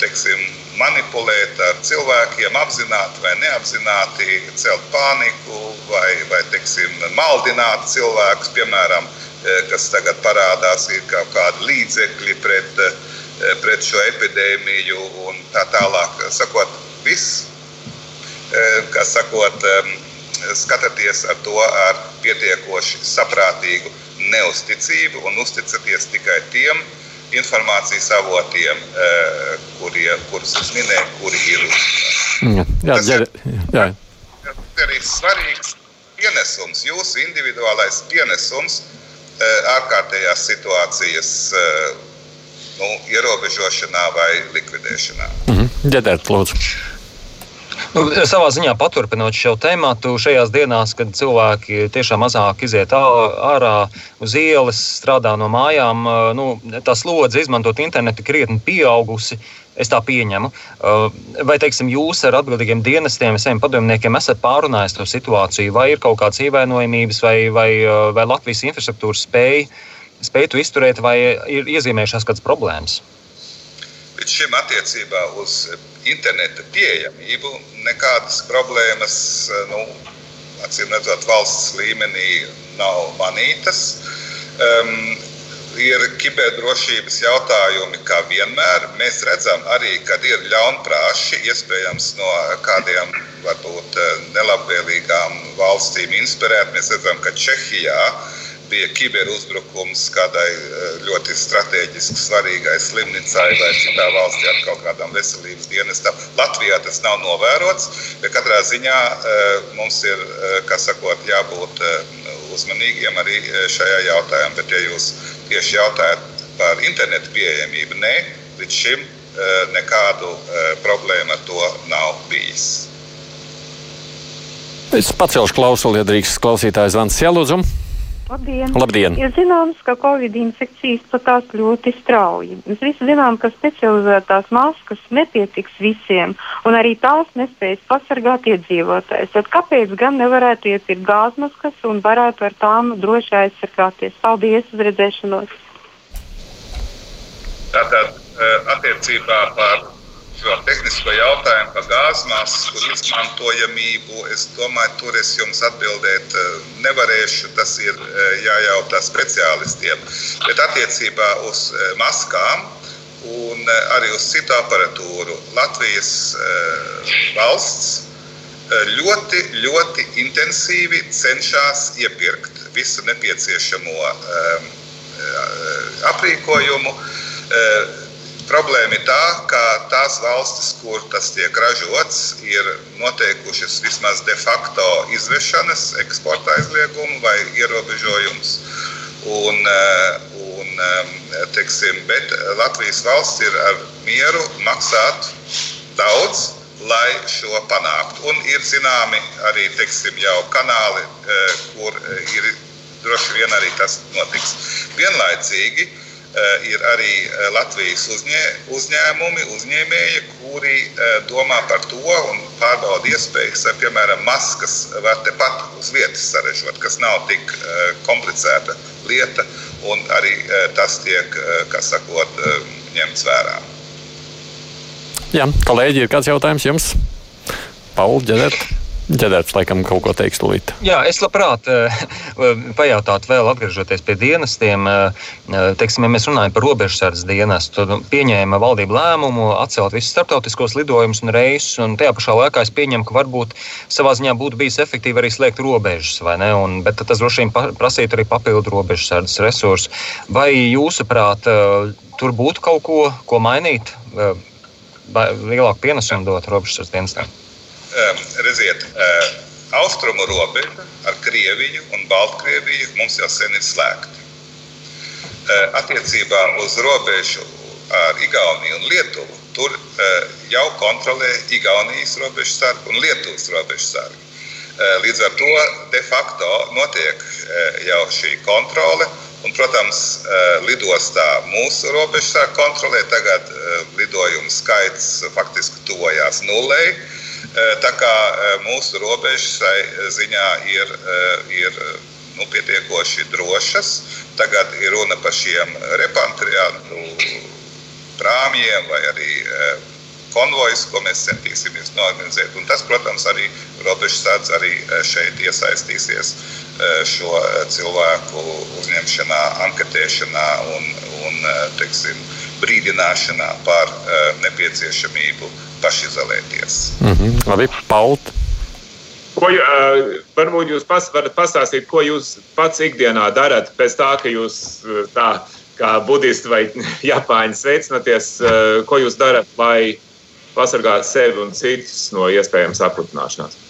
teiksim, manipulēt ar cilvēkiem, apzināti vai neapzināti, celt paniku vai, vai teiksim, maldināt cilvēkus, piemēram, e, kas tagad parādās, ir kaut kādi līdzekļi pret, e, pret šo epidēmiju un tā tālāk. Sakot, viss, e, kas sakot, skatieties ar to ar pietiekoši saprātīgu neusticību un uzticaties tikai tiem, informācijas avotiem, eh, kurie, kurus es minēju, kuri ir. Jā, jā, jā. Tas ir arī svarīgs pienesums, jūsu individuālais pienesums ārkārtējās situācijas nu, ierobežošanā vai likvidēšanā. Mhm. Ģedert, lūdzu. Nu, savā ziņā paturpinot šo tēmu, šajās dienās, kad cilvēki tiešām mazāk iziet ārā uz ielas, strādā no mājām, nu, tā slodze izmantot internetu krietni pieaugusi. Es tā pieņemu. Vai teiksim, jūs ar atbildīgiem dienestiem, saviem padomniekiem esat pārunājis to situāciju, vai ir kaut kādas ievainojamības, vai, vai, vai Latvijas infrastruktūra spēja, spēja to izturēt, vai ir iezīmējušās kādas problēmas? Līdz šim attiecībā uz interneta pieejamību nekādas problēmas, nu, acīm redzot, valsts līmenī nav manītas. Um, ir kiberdrošības jautājumi, kā vienmēr. Mēs redzam arī, kad ir ļaunprātīgi, iespējams, no kādiem varbūt nelabvēlīgām valstīm inspirēti. Mēs redzam, ka Čehijā bija kiberuzbrukums kādai eh, ļoti strateģiski svarīgai slimnīcai vai citā valstī ar kaut kādām veselības dienestām. Latvijā tas nav novērots, bet katrā ziņā eh, mums ir eh, sakot, jābūt uzmanīgiem arī šajā jautājumā. Bet, ja jūs tieši jautājat par internetu pieejamību, nē, līdz šim nekādu problēmu ar to nav bijis. Es pacelšu klausuli, ja drīkst klausītājs Vans Jelūdzu. Labdien! Labdien. Ir zināms, ka Covid infekcijas platās ļoti strauji. Mēs visi zinām, ka specializētās maskas nepietiks visiem, un arī tās nespējas pasargāt iedzīvotājus. Tad kāpēc gan nevarētu iepirkt gāzmaskas un varētu ar tām droši aizsargāties? Paldies, uz redzēšanos! Tātad eh, attiecībā par šo tehnisko jautājumu par gāzmasku izmantojamību, es domāju, tur es jums atbildēt eh, nevarēšu. Tas ir eh, jājautā speciālistiem. Bet attiecībā uz eh, maskām un arī uz citu aparatūru Latvijas valsts ļoti, ļoti intensīvi cenšas iepirkt visu nepieciešamo aprīkojumu Problēma ir tā, ka tās valstis, kur tas tiek ražots, ir noteikušas vismaz de facto izvešanas, eksporta aizliegumu vai ierobežojumus. Un, eh, un, eh, teiksim, bet Latvijas valsts ir ar mieru maksāt daudz, lai šo panāktu. Un ir zināmi arī teiksim, jau kanāli, eh, kur ir droši vien arī tas notiks. Vienlaicīgi ir arī eh, Latvijas uzņē, uzņēmumi, uzņēmēji, kuri eh, domā par to un pārbauda iespējas, vai, piemēram, maskas var tepat uz vietas sarežot, kas nav tik komplicēta lieta, un arī tas tiek, kā sakot, ņemts vērā. Jā, kolēģi, ir kāds jautājums jums? Pauli, ģenerēt. Ģedērs laikam kaut ko teiks tūlīt. Jā, es labprāt uh, *laughs* pajautātu vēl, atgriežoties pie dienestiem. Uh, teiksim, ja mēs runājam par robežsardzes dienestu, tad pieņēma valdība lēmumu atcelt visus starptautiskos lidojumus un reisus, un tajā pašā laikā es pieņemu, ka varbūt savā ziņā būtu bijis efektīvi arī slēgt robežas, vai ne? Un, bet tas droši vien prasītu arī papildu robežsardzes resursus. Vai jūsuprāt, tur būtu kaut ko, ko mainīt, lielāku pienesumu dot robežsardzes dienestam? Ehm, redziet, ehm, austrumu robeža ar Krieviju un Baltkrieviju mums jau sen ir slēgta. Ehm, attiecībā uz robežu ar Igauniju un Lietuvu tur jau kontrolē Igaunijas robežsargi un Lietuvas robežsargi. Līdz ar to de facto notiek jau šī kontrole. Un, protams, lidostā mūsu robežsargi kontrolē. Tagad lidojumu skaits faktiski tuvojās nulei. Tā kā mūsu robežas šai ziņā ir, ir nu, pietiekoši drošas, tagad ir runa par šiem repatriantu prāmjiem vai arī konvojus, ko mēs centīsimies norganizēt. Un tas, protams, arī robežsardze arī šeit iesaistīsies šo cilvēku uzņemšanā, anketēšanā un, un teiksim, brīdināšanā par nepieciešamību pašizolēties. Mm -hmm. Labi, Paul. Ko, uh, varbūt jūs pas, varat pastāstīt, ko jūs pats ikdienā darat pēc tā, ka jūs tā kā budisti vai *laughs* japāņi sveicināties, uh, ko jūs darat, lai pasargātu sevi un citus no iespējamas aprutināšanās?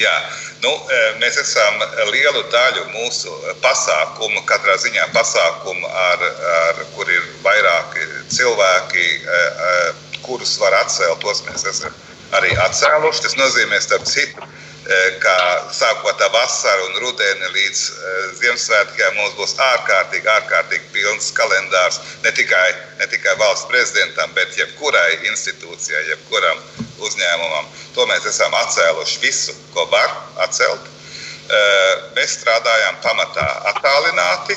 Jā, Nu, mēs esam lielu daļu mūsu pasākumu, katrā ziņā pasākumu, ar, ar kur ir vairāki cilvēki, kurus var atcelt, tos mēs esam arī atcēluši. Tas nozīmē, starp citu, Eh, ka sākot ar vasaru un rudeni līdz eh, Ziemassvētkiem mums būs ārkārtīgi, ārkārtīgi pilns kalendārs ne tikai, ne tikai valsts prezidentam, bet jebkurai institūcijai, jebkuram uzņēmumam. To mēs esam atcēluši visu, ko var atcelt. Eh, mēs strādājam pamatā attālināti,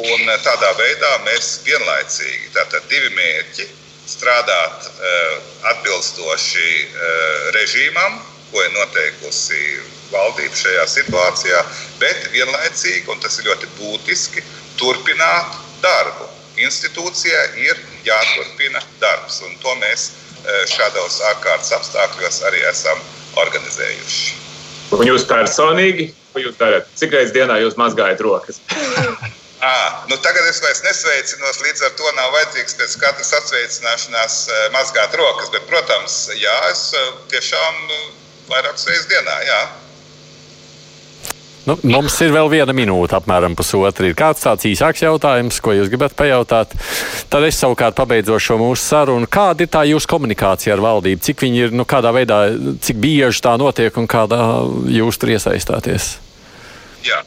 un tādā veidā mēs vienlaicīgi, tātad divi mērķi, strādāt atbilstoši režīmam, ko ir noteikusi valdība šajā situācijā, bet vienlaicīgi, un tas ir ļoti būtiski, turpināt darbu. Institūcijai ir jāturpina darbs, un to mēs e, šādos ārkārtas apstākļos arī esam organizējuši. Un jūs personīgi, ko jūs darat? Cik reizes dienā jūs mazgājat rokas? *laughs* À, nu tagad es vairs nesveicinos, līdz ar to nav vajadzīgs pēc katras atsveicināšanās mazgāt rokas. Bet, protams, jā, es tiešām vairākas reizes dienā. Jā. Nu, mums ir vēl viena minūte, apmēram pusotra. Ir kāds tāds īsāks jautājums, ko jūs gribat pajautāt? Tad es savukārt pabeidzošu šo mūsu sarunu. Kāda ir tā jūsu komunikācija ar valdību? Cik viņi ir, nu, kādā veidā, cik bieži tā notiek un kādā jūs tur iesaistāties? Jā.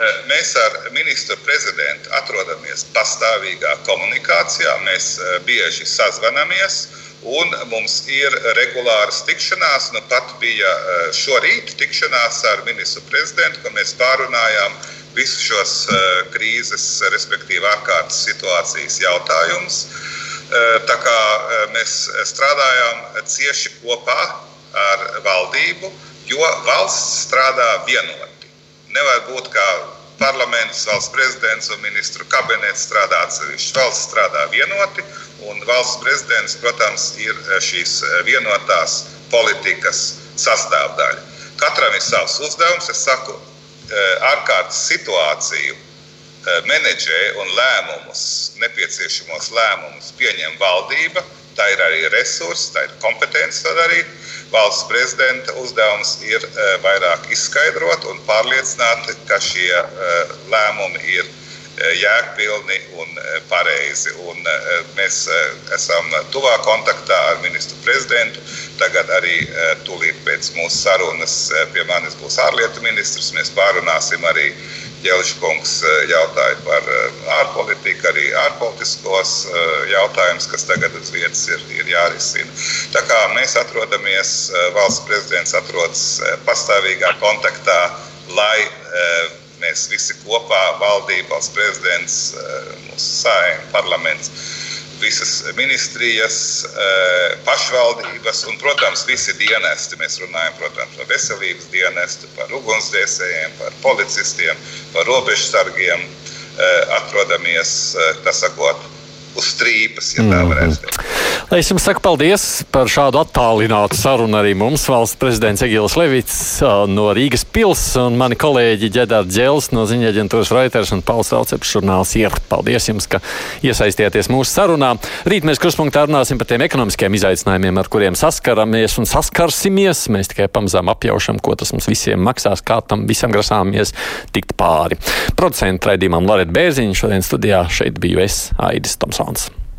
Mēs ar ministru prezidentu atrodamies pastāvīgā komunikācijā. Mēs e, bieži sazvanamies. Un mums ir regulāras tikšanās. Nu, pat bija e, šorīt tikšanās ar ministru prezidentu, kur mēs pārunājām visus šos e, krīzes, respektīvi ārkārtas situācijas jautājumus. Tā kā mēs strādājām cieši kopā ar valdību, jo valsts strādā vienoti. Nevar būt kā parlaments, valsts prezidents un ministru kabinets strādā atsevišķi. Valsts strādā vienoti, Un valsts prezidents, protams, ir eh, šīs eh, vienotās politikas sastāvdaļa. Katram ir savs uzdevums. Es saku, eh, ārkārtas situāciju menedžē un lēmumus, nepieciešamos lēmumus pieņem valdība. Tā ir arī resursi, tā ir kompetence to darīt. Valsts prezidenta uzdevums ir vairāk izskaidrot un pārliecināt, ka šie lēmumi ir Eh, jēgpilni un eh, pareizi. Un eh, mēs esam tuvā kontaktā ar ministru prezidentu. Tagad arī tūlīt pēc mūsu sarunas pie manis būs ārlietu ministrs. Mēs pārunāsim arī Ģeliša kungs jautāja par ārpolitiku, arī ārpolitiskos jautājumus, kas tagad uz vietas ir, ir jārisina. Tā kā mēs atrodamies, valsts prezidents atrodas pastāvīgā kontaktā, lai mēs visi kopā, valdība, valsts prezidents, eh, mūsu saimnieks, parlaments, visas ministrijas, eh, pašvaldības un, protams, visi dienesti. Mēs runājam protams, par veselības dienestu, par ugunsdzēsējiem, par policistiem, par robežsargiem. Eh, atrodamies, tā sakot, uz strīpas, ja tā varētu mhm. teikt. Es jums saku paldies par šādu attālinātu sarunu arī mums. Valsts prezidents Egils Levits no Rīgas pils un mani kolēģi Ģedārs Dzēls no ziņa aģentūras Reuters un Pauls Rauceps žurnāls IR. Paldies jums, ka iesaistieties mūsu sarunā. Rīt mēs kruspunktā runāsim par tiem ekonomiskiem izaicinājumiem, ar kuriem saskaramies un saskarsimies. Mēs tikai pamazām apjaušam, ko tas mums visiem maksās, kā tam visam grasāmies tikt pāri. Producentu raidījumam Loreta Bērziņa šodien studijā šeit biju es, Aidis Tomsons. Nederland.